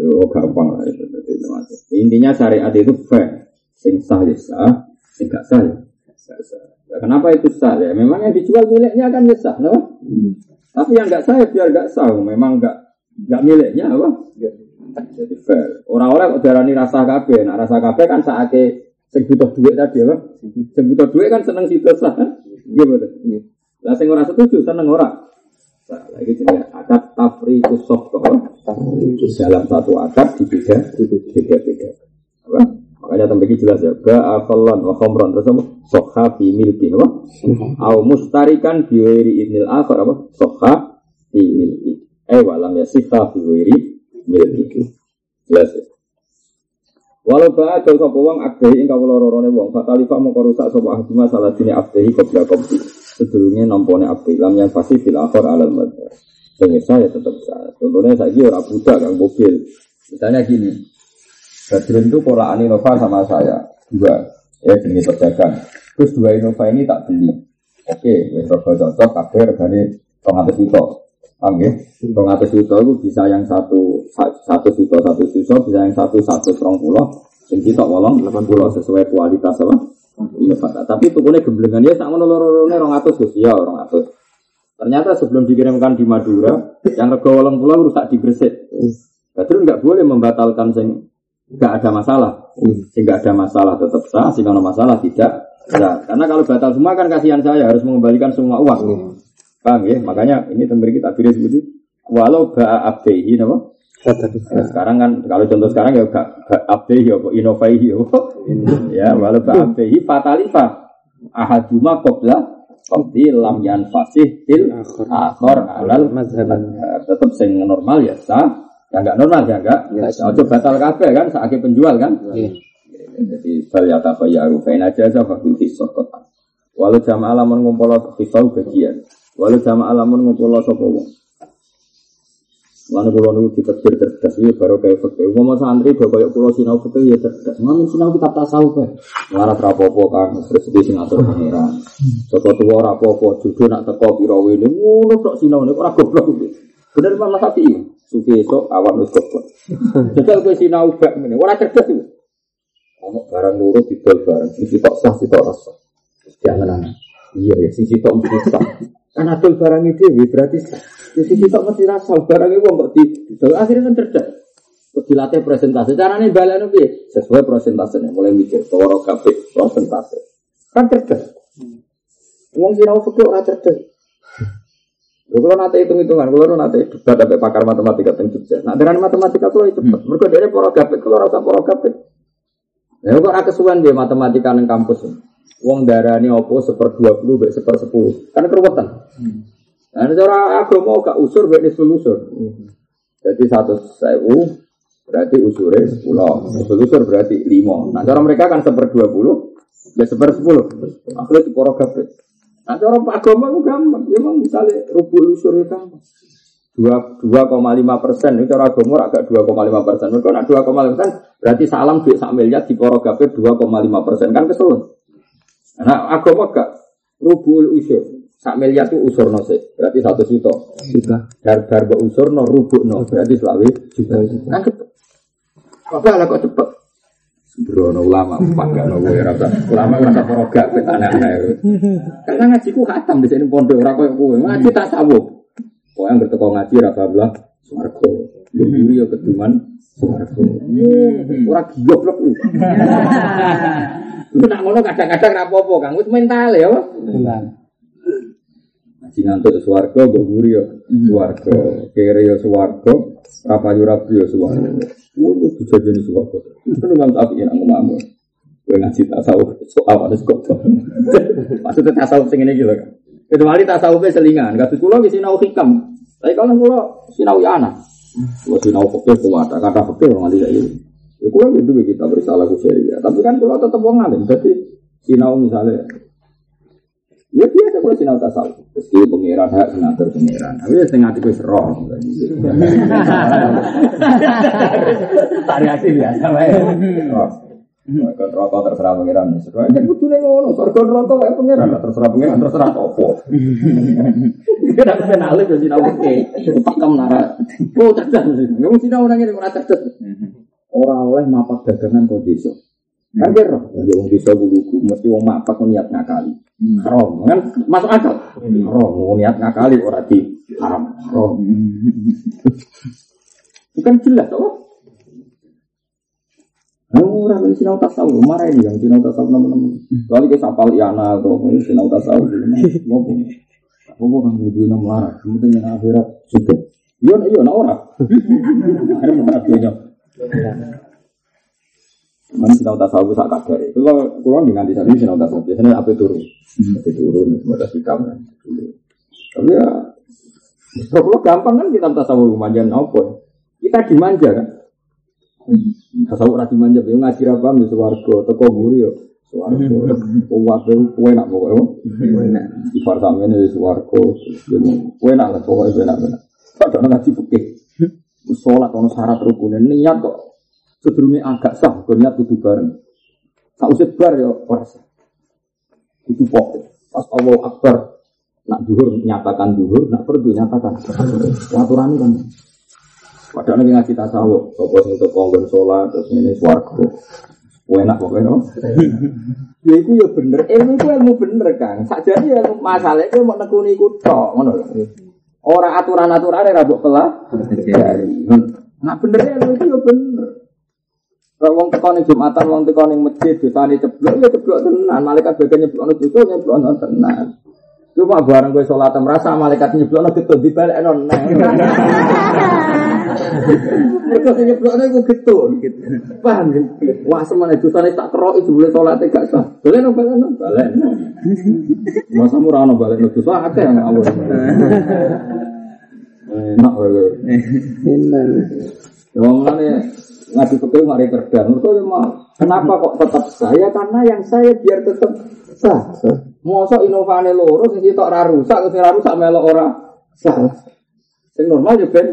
Oh gampang lah itu. Intinya syariat itu fair. Sing sah ya sah, sing gak sah ya gak sah. Nah, kenapa itu sah ya? Memang yang dijual miliknya kan ya sah, no? Tapi yang nggak sah ya biar nggak sah. Memang nggak nggak miliknya apa? Jadi fair. Orang-orang kok darani rasa kabeh. Nah rasa kabeh kan saatnya sing butuh duit tadi apa? Sing butuh duit kan seneng situ sah. Iya betul. Lah sing ora setuju seneng ora. Nah, lagi jenis akad tafriqus sofko dalam satu akad dibeda beda beda. Apa? Makanya tempat ini jelas ya. Ba'akallan wa khomron terus apa? Sokha fi milkin apa? Au mustarikan biwiri idnil akhar apa? Sokha fi milkin. Eh walam ya sifat biwiri miliki. Jelas ya. Walau ba'a jauh sapa wong akdehi ing kawula rorone wong fatalifa mongko rusak sapa ahdi salah dini akdehi qabla qabdi. Sedurunge nampone akdehi lam yang pasti fil akhir alal madhar. Sing saya tetap saya. Contohnya saya ora budak kang mobil. Misalnya gini. Badrun itu pola Innova sama saya dua ya jenis pedagang. Terus dua Innova ini tak beli. Oke, wis rego cocok kabeh regane 200 juta. Paham ya? 200 juta itu bisa yang satu satu juta satu juta bisa yang satu satu serong pulau. Yang kita wolong 80 sesuai kualitas apa? Innova. Tapi tukunya gemblengan ya tak ngono loro-lorone 200 Gus ya 200. Ternyata sebelum dikirimkan di Madura, yang rego wolong pulau rusak di Gresik. Badrun nggak boleh membatalkan sing nggak ada masalah. Sehingga ada masalah tetap sah, sehingga ada masalah tidak sah. Karena kalau batal semua kan kasihan saya harus mengembalikan semua uang. Paham ya? Makanya ini tembri kita pilih seperti walau ba'a abdehi nama Nah, sekarang kan kalau contoh sekarang ya gak abdehi ya inovaihi ya ya walau ba'a abdehi fatalifa. Ahaduma qabla Qabdi lam yan fasih til akhor alal tetap sing normal ya sah Ya enggak normal ya enggak. Ya, Ojo batal kabeh kan sakit penjual kan. Jadi bal ya tabayyaru fa in aja fa fil hisab Walau jamaah lamun ngumpul hisab bagian. Walau jamaah lamun ngumpul sapa wong. Mana kulo niku ditetir cerdas iki baru kayak fakir. Umpama santri do koyo kulo sinau fakir ya cerdas. Ngamen sinau kitab tasawuf kae. Larat rapopo kan rezeki sing atur pangeran. Saka tuwa rapopo jujur nak teko pira wene ngono tok sinau nek ora goblok. Bener Imam Syafi'i. Sufi esok awak wis goblok. Jajal kowe sinau bak ngene, ora cerdas iki. Ono barang loro didol bareng, sisi tok sah, sisi tok rasa. Jangan Iya ya, sisi tok mesti sah. Kan adol barang itu berarti sah. Ya sisi tok mesti rasa, barang itu kok di akhirnya kan cerdas. Dilatih presentasi. Caranya balen piye? Sesuai presentasenya. Mulai mikir, toro kabeh presentasi. Kan cerdas. Wong sinau fikih ora cerdas. Kalau nanti hitung hitungan, kalau nanti debat sampai pakar matematika tentang Jogja. Nah dengan matematika kalau itu cepat. Mereka dari poro gapit, kalau rasa poro gapit. Ya kok kesuwen dia matematika neng kampus. Wong darah ini opo seper dua puluh, baik seper sepuluh. Karena keruwetan. Nah cara agama gak usur, baik nisful usur. Jadi satu sewu berarti usurnya sepuluh. Nisful usur berarti lima. Nah cara mereka kan seper dua puluh, baik seper sepuluh. Akhirnya di poro gapit. Nah, cara agama itu gampang. Ya memang misalnya rubuh usur itu gampang. Dua koma lima persen, ini cara agama agak dua koma lima persen. Mereka nak dua koma lima persen, berarti salam duit sak miliar di poro gape dua koma lima persen kan kesel. Nah, agama gak rubuh usur. Sak miliar itu usur nose, berarti satu juta. Juta. Dar dar usur no rubuh no, berarti selawi juta. Kan cepet. Apa lah kok cepet? Brono ulama, gak nopo ya rasa. Ulama rasa porogak pet anak-anak. Karena ngaji ku khatam di sini pondok ora koyo kowe. Ngaji tak sabuk. Kok yang berteko ngaji rasa belah swarga. Gemburi ya keduman swarga. Ora goblok ku. Lu nak ngono kadang-kadang ra apa-apa, Kang. Wis mental ya. Ngaji ngantuk swarga, gemburi ya swarga. Kere ya swarga, rapayu rapi ya swarga. Wah, dijadiin swarga. Itu memang tapi yang ngomong. Gue ngaji tasawuf, soal ada kok. <laughs> Maksudnya tasawuf sing ini gitu kan. Kecuali tasawufnya selingan, gak kulo di sinau hikam. Tapi kalau kulo sinau ya anak. Kulo sinau fakir kuat, kata fakir orang tidak ini. Ya kulo gitu kita bersalah ku ya. Tapi kan kulo tetap wong alim. Jadi sinau misalnya Ya biasa kalau sinau tasawuf. Terus dia pengiran hak senator pengiran. Tapi ya setengah itu roh. Variasi biasa. Kan rokok terserah pengiran. Sesuai kan kudu nih ngono. Sorga rokok kayak pengiran. Terserah pengiran. Terserah topo. Kita aku pengen alih jadi sinau oke. Pakem nara. Oh cerdas. Ngomong sinau orang ini orang cerdas. Orang oleh mapak dagangan kau desa. Dia roh, ya wong bisa buluku, mesti wong mapak niat ngakali. Haram, kan masuk akal. Haram, niat ngakali ora di haram. Haram. Bukan jelas, oh. Kamu orang ini sinau tasawuf, marah ini yang sinau tasawuf nama-nama. Kali ke sapal iana atau sinau tasawuf, pun. Aku kan lebih nom lara, kemudian yang akhirat suka. Nah orang. <laughs> Akhirnya marah dia Mana sinau tasawuf sak kadar kalau kurang dengan di sana sinau tasawuf biasanya apa turun, apa turun, semua tas hikam Tapi ya Kalau gampang kan kita tasawuf manjan apa? Kita dimanja kan? Tasawuf ora dimanja, yo ngaji ra paham yo swarga, teko mburi yo swarga. Wong wae kowe nak pokoke. Enak. Ifar sampeyan yo swarga. Nak lah pokoke enak enak. Padahal ngaji fikih. Sholat ono syarat rukun niat kok sedurunge agak sah, niat kudu bareng. Sausé bar yo ora sah. Kudu pokok. Pas Allah Akbar nak duhur nyatakan duhur, nak perdu nyatakan. Aturan kan. Padahal nek ngaji tasawuf, sapa sing teko nggon salat terus ngene swarga. Enak pokoknya no. ya itu ya bener, ilmu itu ilmu bener kan. Sakjane ya masalah itu mau nekuni iku tok ngono lho. Ora aturan-aturane ra mbok kelah. Nah bener ilmu itu ya bener. Kalau wong teko ning Jumatan, wong teko ning masjid, dosane ceblok ya ceblok tenan. Malaikat bagian nyeblokno dosa nyeblokno tenan. Cuma bareng gue sholat merasa malaikat nyeblokno getut dibalekno neng. Mereka sing nyeblokno iku getut. Paham ya? Wah semane dosane tak kerok itu boleh sholat gak sah. Boleh no balen no balen. Masa murah no balen no dosa akeh yang Allah. Enak wae. Enak. Wong ngene ngaji fikih mari cerdas. Mergo kenapa kok tetap saya? Karena yang saya biar tetap sah. Mosok inovane loro sing sitok ora rusak, sing ora rusak melok ora sah. Sing normal ya ben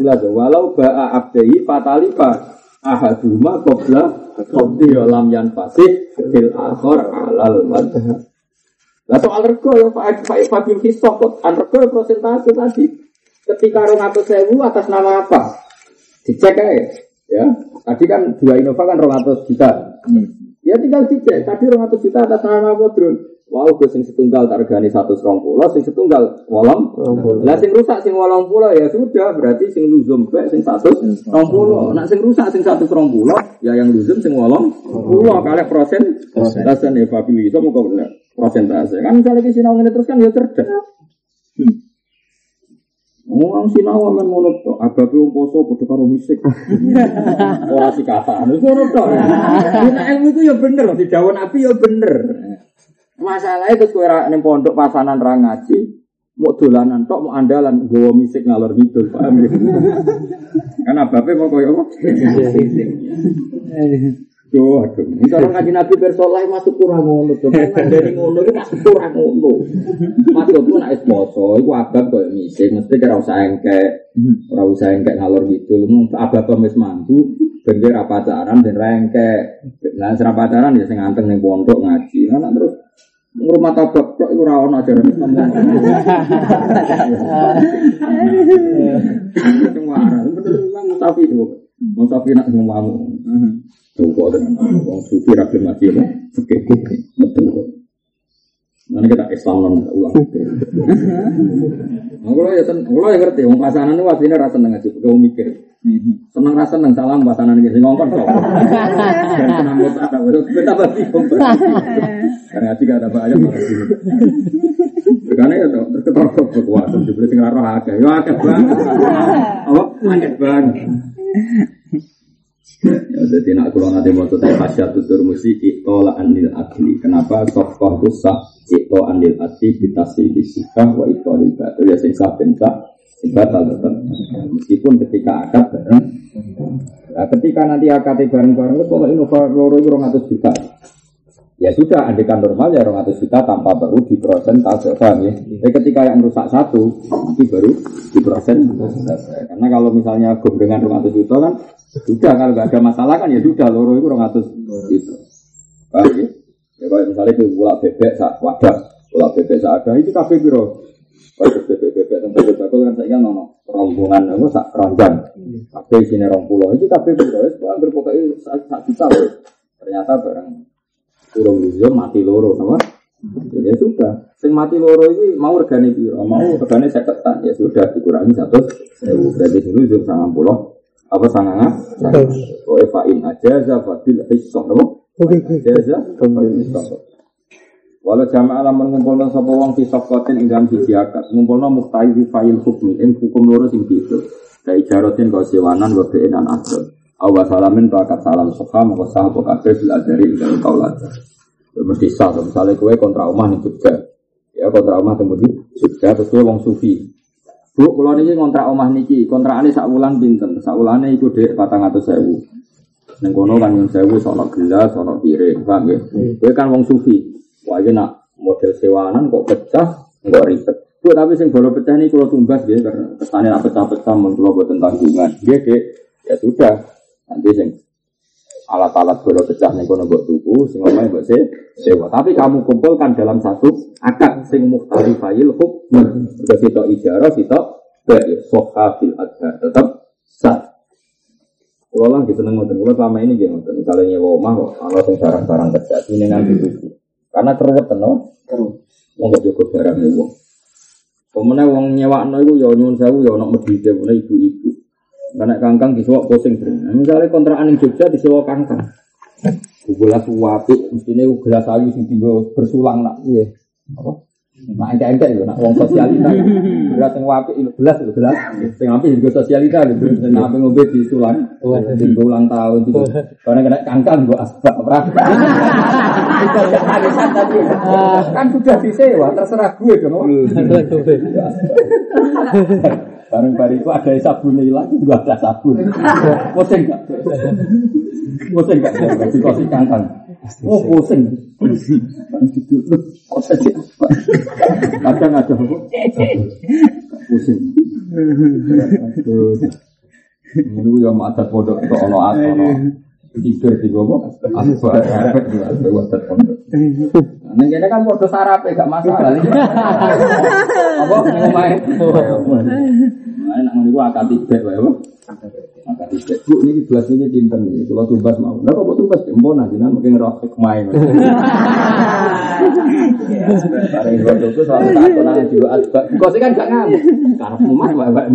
jelas walau ba'a abdai fatalifa ahaduma qabla qabdi lam yan fasih fil akhir alal madhab. Lah soal rego ya Pak Pak Fadil Hisok kok rego ya prosentase tadi. Ketika 200 sewu atas nama apa? Dicek aja. Ya, tadi kan dua Innova kan 200 juta. Ya tinggal dicek. Tadi 200 juta atas nama apa, Drun? Wow, gue sing setunggal tak regani satu serong pulau, sing setunggal wolong. Lah sing rusak sing wolong pulau ya sudah, berarti sing luzum baik sing satu serong pulau. Nak sing rusak sing satu serong pulau, ya yang luzum sing wolong pulau. Kalian prosen, prosen ya Fabi itu mau bener prosentase. Kan di sini ini terus kan ya cerdas. Wong sinau men ngono tok, agape wong poso padha karo misik. <laughs> Ora sikatan. Wis ngono tok. <laughs> Nek ilmu itu ya bener, didhawuh Nabi ya bener. Masalahnya terus kowe ning pondok pasanan ra ngaji, mau dolanan tok mau andalan gowo misik ngalor ngidul, paham ya? <laughs> Kan abape mau koyo apa? Duh, aduh. Orang ngaji Nabi bersoleh masuk kurang ngono. Dari ngono itu masuk kurang ngono. Masuk pun nak esposo, itu abad kok misik. Mesti kira usah engke, ora usah engke ngalor gitu. Lu abad pemis mantu, bener apa pacaran dan rengke. Nah, serap pacaran ya sing anteng ning pondok ngaji. Nah, terus rumah tabak iku ora ono ajaran Islam. <laughs> Semua arah, bener memang tapi itu. Mau tapi nak ngomong Coba dengan orang sufi rakyat mati ya, oke, betul kok. Mana kita Islam non ulang. Kalau ya kalau ya ngerti, orang pasangan itu wasine rasa seneng aja, kau mikir. Seneng rasa seneng salam pasangan sing ngongkon kok. Dan senang mau tak ada, kita pasti Karena ngaji gak ada banyak malah sini. Karena ya tuh terketor kekuatan, dibeli sing roh akeh, ya akeh banget. Apa? Akeh banget. Ya, jadi nak kalau nanti mau tuh pasya tutur musi itola anil adli. Kenapa sokoh itu sah ito anil adli bitasi fisika wa ito anil batul ya sing sah benca batal tetap. Meskipun ketika akad bareng. Nah, ketika nanti akad bareng-bareng itu kalau inova loro itu orang atas juta. Ya sudah, andikan normal ya orang atas juta tanpa baru di persen paham ya. Tapi ketika yang rusak satu, nanti baru di persen. Karena kalau misalnya gom dengan orang atas juta kan sudah kalau nggak ada masalah kan ya sudah loro itu orang atas itu. Paham ya? Ya kalau misalnya ke bola bebek sak wadah, bola bebek sak ada itu kafe biro. Kalau bebek bebek dan bebek bakul kan saya nono rombongan itu sak keranjang. Kafe sini rong pulau itu kafe biro. Itu berpokoknya sak sak juta. Ternyata barang kurung luzum mati loro, apa? Ya sudah, sing mati loro ini mau regane piro? Mau regane seketan ya sudah dikurangi satu. Berarti sing luzum sangat pulau apa sanganga? Kowe fa'in ajaza fadil hissah apa? Ajaza fadil hissah. Walau jamaah alam mengumpulkan sapa wong fi safqatin ing dalam siji akad, ngumpulna muktai fi fa'il hukmi ing hukum loro sing gitu. Kai jarotin kau sewanan wa bi'in an. Awa salamin bakat salam sokha maka sah apa kabeh bil adari ing kaulaja. Ya mesti sah, misalnya kowe kontra omah ning Jogja. Ya kontra omah temudi Jogja terus kowe wong sufi. Bu, kalau niki kontrak omah niki, kontrakane sak wulan pinten? Sak wulane iku Dik 400.000. Ning kono kan nyun sewu sono gelas, sono piring, paham ya? Kowe kan wong sufi. Wah, iki nak model sewanan kok pecah, enggak ribet. Bu, tapi sing bolo pecah ini kalau tumbas ya, karena kesannya nak pecah-pecah, mun kalau buat tanggungan. Dia ya sudah. Nanti sing alat-alat bola pecah ning kono mbok tuku, sing omahe mbok se sewa. Tapi kamu kumpulkan dalam satu akad sing muhtarifayil hukm. Sudah sitok ijarah, sitok baik soha fil adhar tetap sah. Kalau lah gitu ngoten, kalau selama ini gitu ngoten. Misalnya nyewa kok, kalau sing barang-barang kerja ini nganti tuku. Karena keruwet no, wong gak cukup barang nyewa. Pemenang wong nyewa no itu ya nyuwun sewu ya ono medhite ibu-ibu. Karena kangkang disewok pusing. Nah, misalnya kontrakan yang Jogja disewok kangkang. Gelas wapi, mestinya gelas ayu sing bersulang nak. Iya. Apa? Nah, ente-ente ya, nak wong sosialita. Gelas yang wapi itu gelas itu gelas. Sing api juga sosialita gitu. Sing api ngombe disulang. Tinggal ulang tahun gitu. Karena kena kangkang gua asbak ora. Itu ya arisan tadi. Kan sudah disewa, terserah gue dong. Bareng itu ada sabun hilang, juga ada sabun. <laughs> Pusing gak? Pusing gak? Dikasih kangkang. Oh pusing. Kadang ada Pusing. Ini yang adat pondok itu ono ono tidur di bawah asbak di asbak adat pondok. Nah, ini kan foto sarap gak masalah. Apa ngomongin? Nah, nak ngono iku akad wae, Akad tiga. Bu, ini gelas ini pinter nih. Kalau tumbas mau. Lah kok tumbas empon nanti nang mungkin roh main. Bareng itu tuh selalu tak nang jiwa asbak. Kok kan gak ngamuk. Karepmu mah wae-wae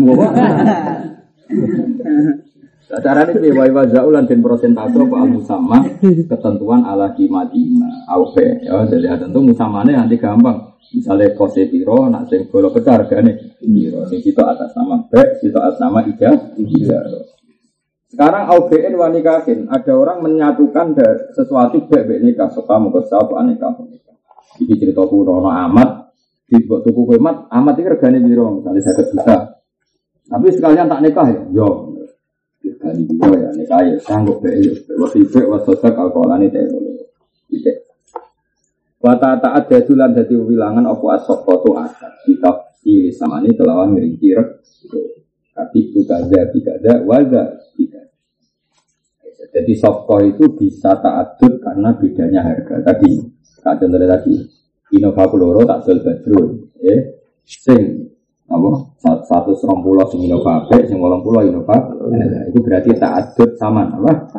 Cara ini piye wae wazaulan dan persentase apa al musamma ketentuan ala kimatima. Aupe ya jadi tentu musamane nanti gampang. Misalnya kose piro, nak sing bolo pecah hargane piro. Sing situ atas nama B, situ atas nama Ija, Ija. Sekarang AUBN wanikahin, ada orang menyatukan sesuatu B, B nikah, suka mengkesal, aneka. Ini cerita kuno, amat, di tuku kemat, amat ini regane piro, misalnya saya juta. Tapi sekalian tak nikah ya, yo. Regane piro ya, nikah ya, sanggup B, ya. Waktu itu, waktu itu, alkoholan itu, itu. Wata taat jadulan dadi wilangan apa asok foto asal. Kita pilih sama ini kelawan ngerinci rek. Tapi itu kaza bikaza waza bikaza jadi sofko itu bisa taatut karena bedanya harga. Tadi kak contoh tadi Innova tak jual badrun eh sing apa satu serong pulau sing Innova B sing wolong pulau Innova itu berarti taatut sama apa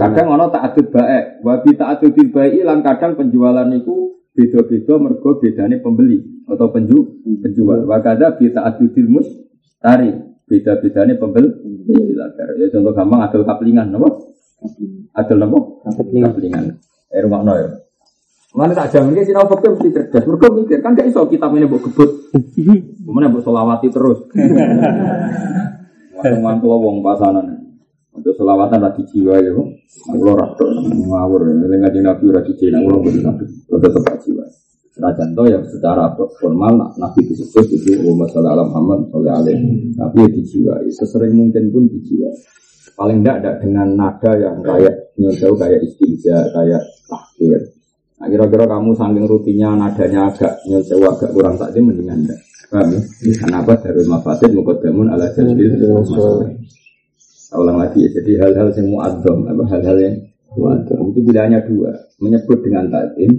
kadang ono taatut baik wabi taatut baik ilang kadang penjualan itu beda-beda mergo bedane pembeli atau penju penjual. Wakada bisa adudil mus tari beda-bedane pembeli. Ya contoh gampang adol kaplingan, apa? Adol apa? Kaplingan. Eh rumah no ya. Mana tak jamin sih sinau fakir mesti cerdas. Mereka mikir kan gak iso kita ini buat kebut. Kemudian buat solawati terus. <laughs> Temuan kalau wong pasanan. Untuk selawatan rati jiwa ya, kalau rakyat ngawur, ini ngaji nabi rati jiwa, ngawur beri nabi, tetap jiwa. Senajan to yang secara formal nabi disebut itu masalah alam Muhammad alaihi, tapi ya dijiwai, sesering mungkin pun dijiwai. Paling tidak ada dengan nada yang kayak nyusul kayak istinja, kayak tahkir. Nah kira-kira kamu saking rutinnya nadanya agak nyusul agak kurang tak mendingan enggak. Paham ya? Kenapa dari mafasid mukadamun ala jalbil ulang lagi ya. Jadi hal-hal yang muadzam, apa hal-hal yang muadzam itu pilihannya dua. Menyebut dengan takdim.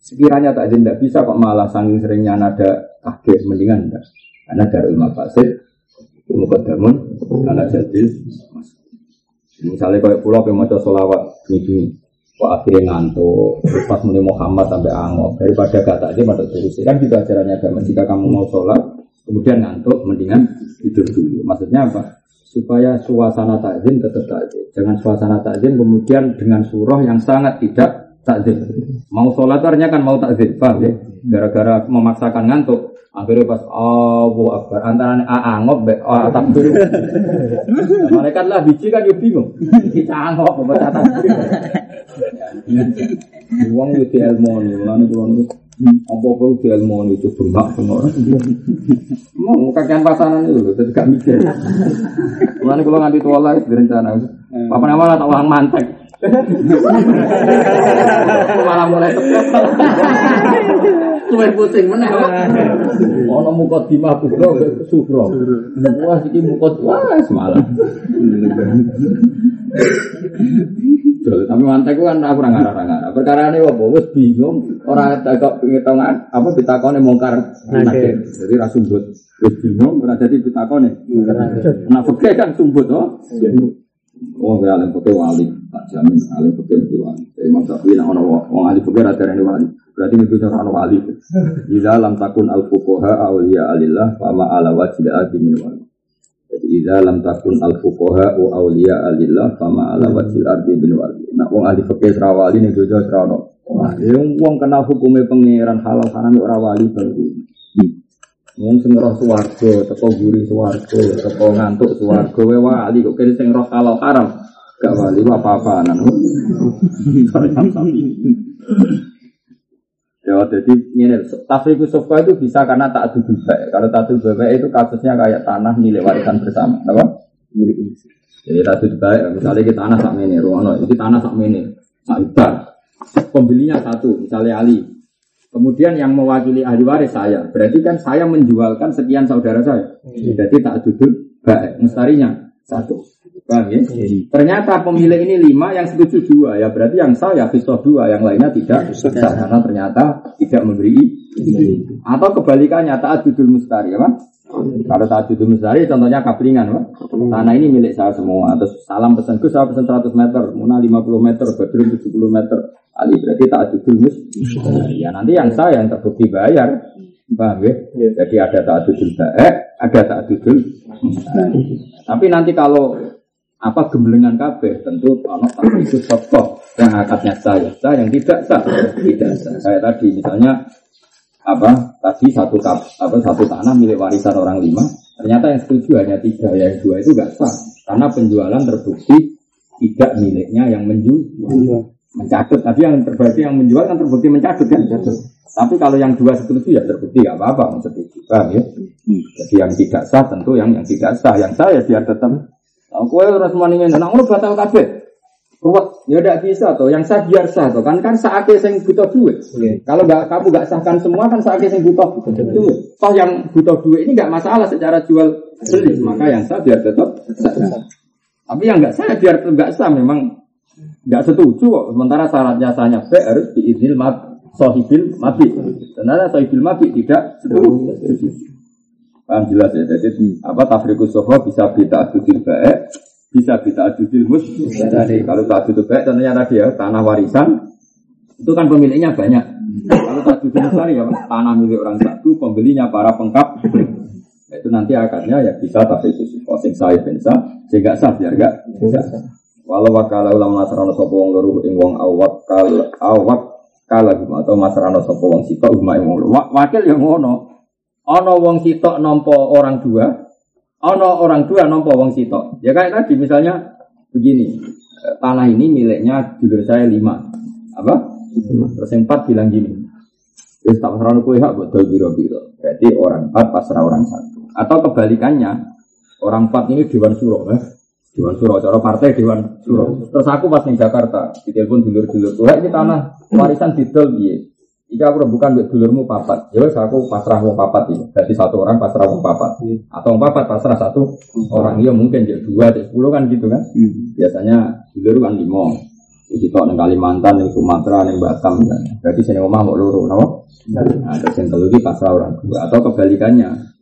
Sekiranya takdim tidak bisa kok malah saking seringnya nada akhir mendingan enggak. Karena dari ulama fasid mukadamun ala jadil Misalnya kayak pulau yang mau solawat ini kok akhirnya ngantuk pas mulai Muhammad sampai angop daripada gak takdim atau terus kan juga ajarannya agama jika kamu mau sholat kemudian ngantuk mendingan tidur dulu maksudnya apa supaya suasana takzim tetap takzim. Jangan suasana takzim kemudian dengan surah yang sangat tidak takzim. Mau sholat ternyata kan mau takzim, paham ya? Gara-gara memaksakan ngantuk, akhirnya pas oh Akbar antara angop be oh takbir. <laughs> Mereka lah biji kan yo bingung. Iki angop takbir. Uang itu ilmu nih, lalu tuan Apa-apa udah ilmu itu bengak semua. Mau kakean pasaran itu, jadi gak mikir. <laughs> Mulane kalau nganti tua lah berencana. Apa nama tak ulang mantek. Malah mulai Luwih pusing meneh. Ono muka di kubro subro. Wah iki muka wah semalam. Tapi mantek kan aku ora ngarah-ngarah. Perkara ini apa? Wis bingung, ora kok ngitungan apa ditakone mongkar nakir. Jadi ra sumbut. Wis bingung ora dadi ditakone. Nah, kan sumbut oh. Oh, gue alim putih wali, tak jamin alim putih itu wali. Jadi mas tapi nak orang orang alim putih rada ini wali. Berarti itu orang wali. Di dalam takun al fukoha awliya alillah, fama ala wajib adi min wali. Jadi di dalam takun al fukoha wa awliya alillah, fama ala wajib adi min wali. Nak orang alim putih serawali nih gue jauh serawali. Yang uang kenal hukumnya pangeran halal haram orang wali. Wong sing roh swarga, teko guri swarga, teko ngantuk swarga, we wali kok kene sing roh kalau haram. Gak wali apa-apaan. <laughs> Ya, jadi ini tafriku sofa itu bisa karena tak adu baik. Kalau tak adu baik itu kasusnya kayak tanah milik warisan bersama, apa? Milik Jadi tak adu baik, misalnya kita tanah sak ini, ruang ini tanah sak ini, sak Pembelinya satu, misalnya Ali, Kemudian yang mewakili ahli waris saya. Berarti kan saya menjualkan sekian saudara saya. Hmm. Jadi tak duduk baik. Mestarinya satu. Paham ya? Hmm. Ternyata pemilik ini lima, yang setuju dua. Ya berarti yang saya bisa dua, yang lainnya tidak. Karena ternyata tidak memberi. Atau kebalikannya tak duduk mustari. Ya, Kalau tak duduk mustari, contohnya kaplingan. Pak. Tanah ini milik saya semua. Terus salam pesanku, saya pesan 100 meter. Muna 50 meter, Badrun 70 meter. Ali berarti tak adudul mus. Ya nanti yang saya yang terbukti bayar. Paham ya? Yeah. Jadi ada tak adudul baik, ada tak adudul. Tapi nanti kalau apa gembelengan kabeh tentu kalau tak itu tokoh yang akadnya saya, saya yang tidak sah, tidak sah. Saya tadi misalnya apa tadi satu kap, apa satu tanah milik warisan orang lima, ternyata yang setuju hanya tiga, yang dua itu gak sah karena penjualan terbukti tidak miliknya yang menjual mencatut. Tapi yang terbukti yang menjual kan terbukti mencatut kan. Tapi kalau yang dua setuju ya terbukti nggak apa-apa setuju. Paham ya? Jadi yang tidak sah tentu yang yang tidak sah. Yang sah ya biar tetap. Aku ya harus maninya. Nah, ngono batal kabeh. Ruwet, ya tidak bisa tuh. Yang sah biar sah tuh. Kan kan saatnya yang butuh duit. Okay. Kalau nggak kamu nggak sahkan semua kan saatnya yang butuh duit. Toh yang butuh duit ini nggak masalah secara jual beli. Maka yang sah biar tetap sah. Tapi yang nggak sah biar nggak sah memang Enggak setuju kok. Sementara syaratnya sahnya B harus diizinil mat sohibil mati. Sebenarnya sohibil mati tidak setuju. Paham jelas ya. Jadi apa tafrikus soho bisa kita adudil baik, bisa kita adudil mus. Kalau tak adudil baik tentunya tadi ya tanah warisan itu kan pemiliknya banyak. Kalau tak adudil besar ya tanah milik orang satu, pembelinya para pengkap. Itu nanti akadnya ya bisa tapi itu sing sah bisa sehingga sah biar enggak bisa. Walau wakala ulama masrano sopo wong loro ing wong awak kal awak kala atau masrano sopo wong sitok umma ing wong loro. Wakil yang ngono. Ana wong sitok nampa orang dua, ana orang dua nampa wong sitok. Ya kayak tadi misalnya begini, eh, tanah ini miliknya dulur saya lima, apa? Terus yang empat bilang gini, terus tak pasrah kue hak betul biro biro. Berarti orang empat pasrah orang satu. Atau kebalikannya, orang empat ini dewan suruh, eh? Dewan Suro, cara partai Dewan Suro. Terus aku pas di Jakarta, ditelepon dulur-dulur, wah ini tanah warisan didol dia. Jika aku bukan buat dulurmu papat, ya aku pasrah wong papat ini. Jadi satu orang pasrah wong papat, atau wong papat pasrah satu orang ya mungkin ya dua, ya sepuluh kan gitu kan. Biasanya dulur kan lima. Iki tok nang Kalimantan, ning Sumatera, ning Batam kan. Berarti sini omah mau loro, napa? Nah, terus yang telu pasrah orang dua atau kebalikannya.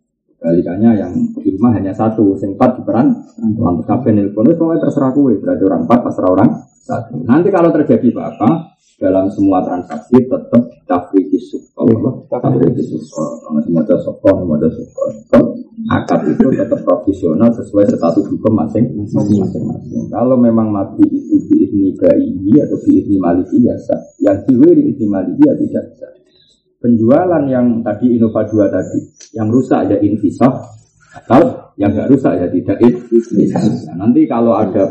Balikannya yang di rumah hanya satu, sing empat diperan, lantas kafe nelpon, itu terserah kue, berarti orang empat, pasrah orang satu. Nanti kalau terjadi apa-apa, dalam semua transaksi tetap tafriki suko, tafriki suko, karena semua ada suko, semua ada suko. Akad itu tetap profesional sesuai status hukum masing-masing. Kalau memang mati itu biizni ini atau biizni maliki biasa, yang diwiri ini maliki ya tidak bisa penjualan yang tadi Innova 2 tadi, yang rusak ya invisah, atau yang nggak rusak ya tidak invisah. Nah, nanti kalau ada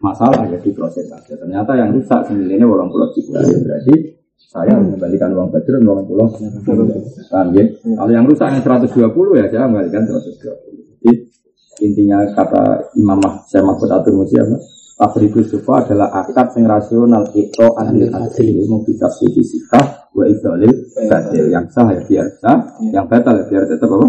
masalah ya diproses saja. Ternyata yang rusak sembilannya orang pulau ya berarti saya mengembalikan uang badrun orang pulau paham ya? Kalau yang rusak yang 120 ya saya mengembalikan 120 jadi intinya kata Imam saya Mahfud Atur Musi apa? Tafriqus sufa adalah akad yang rasional itu anil adil. Mau kita sisi sikah wa idolil batil yang sah ya biar sah yang batal ya biar tetap apa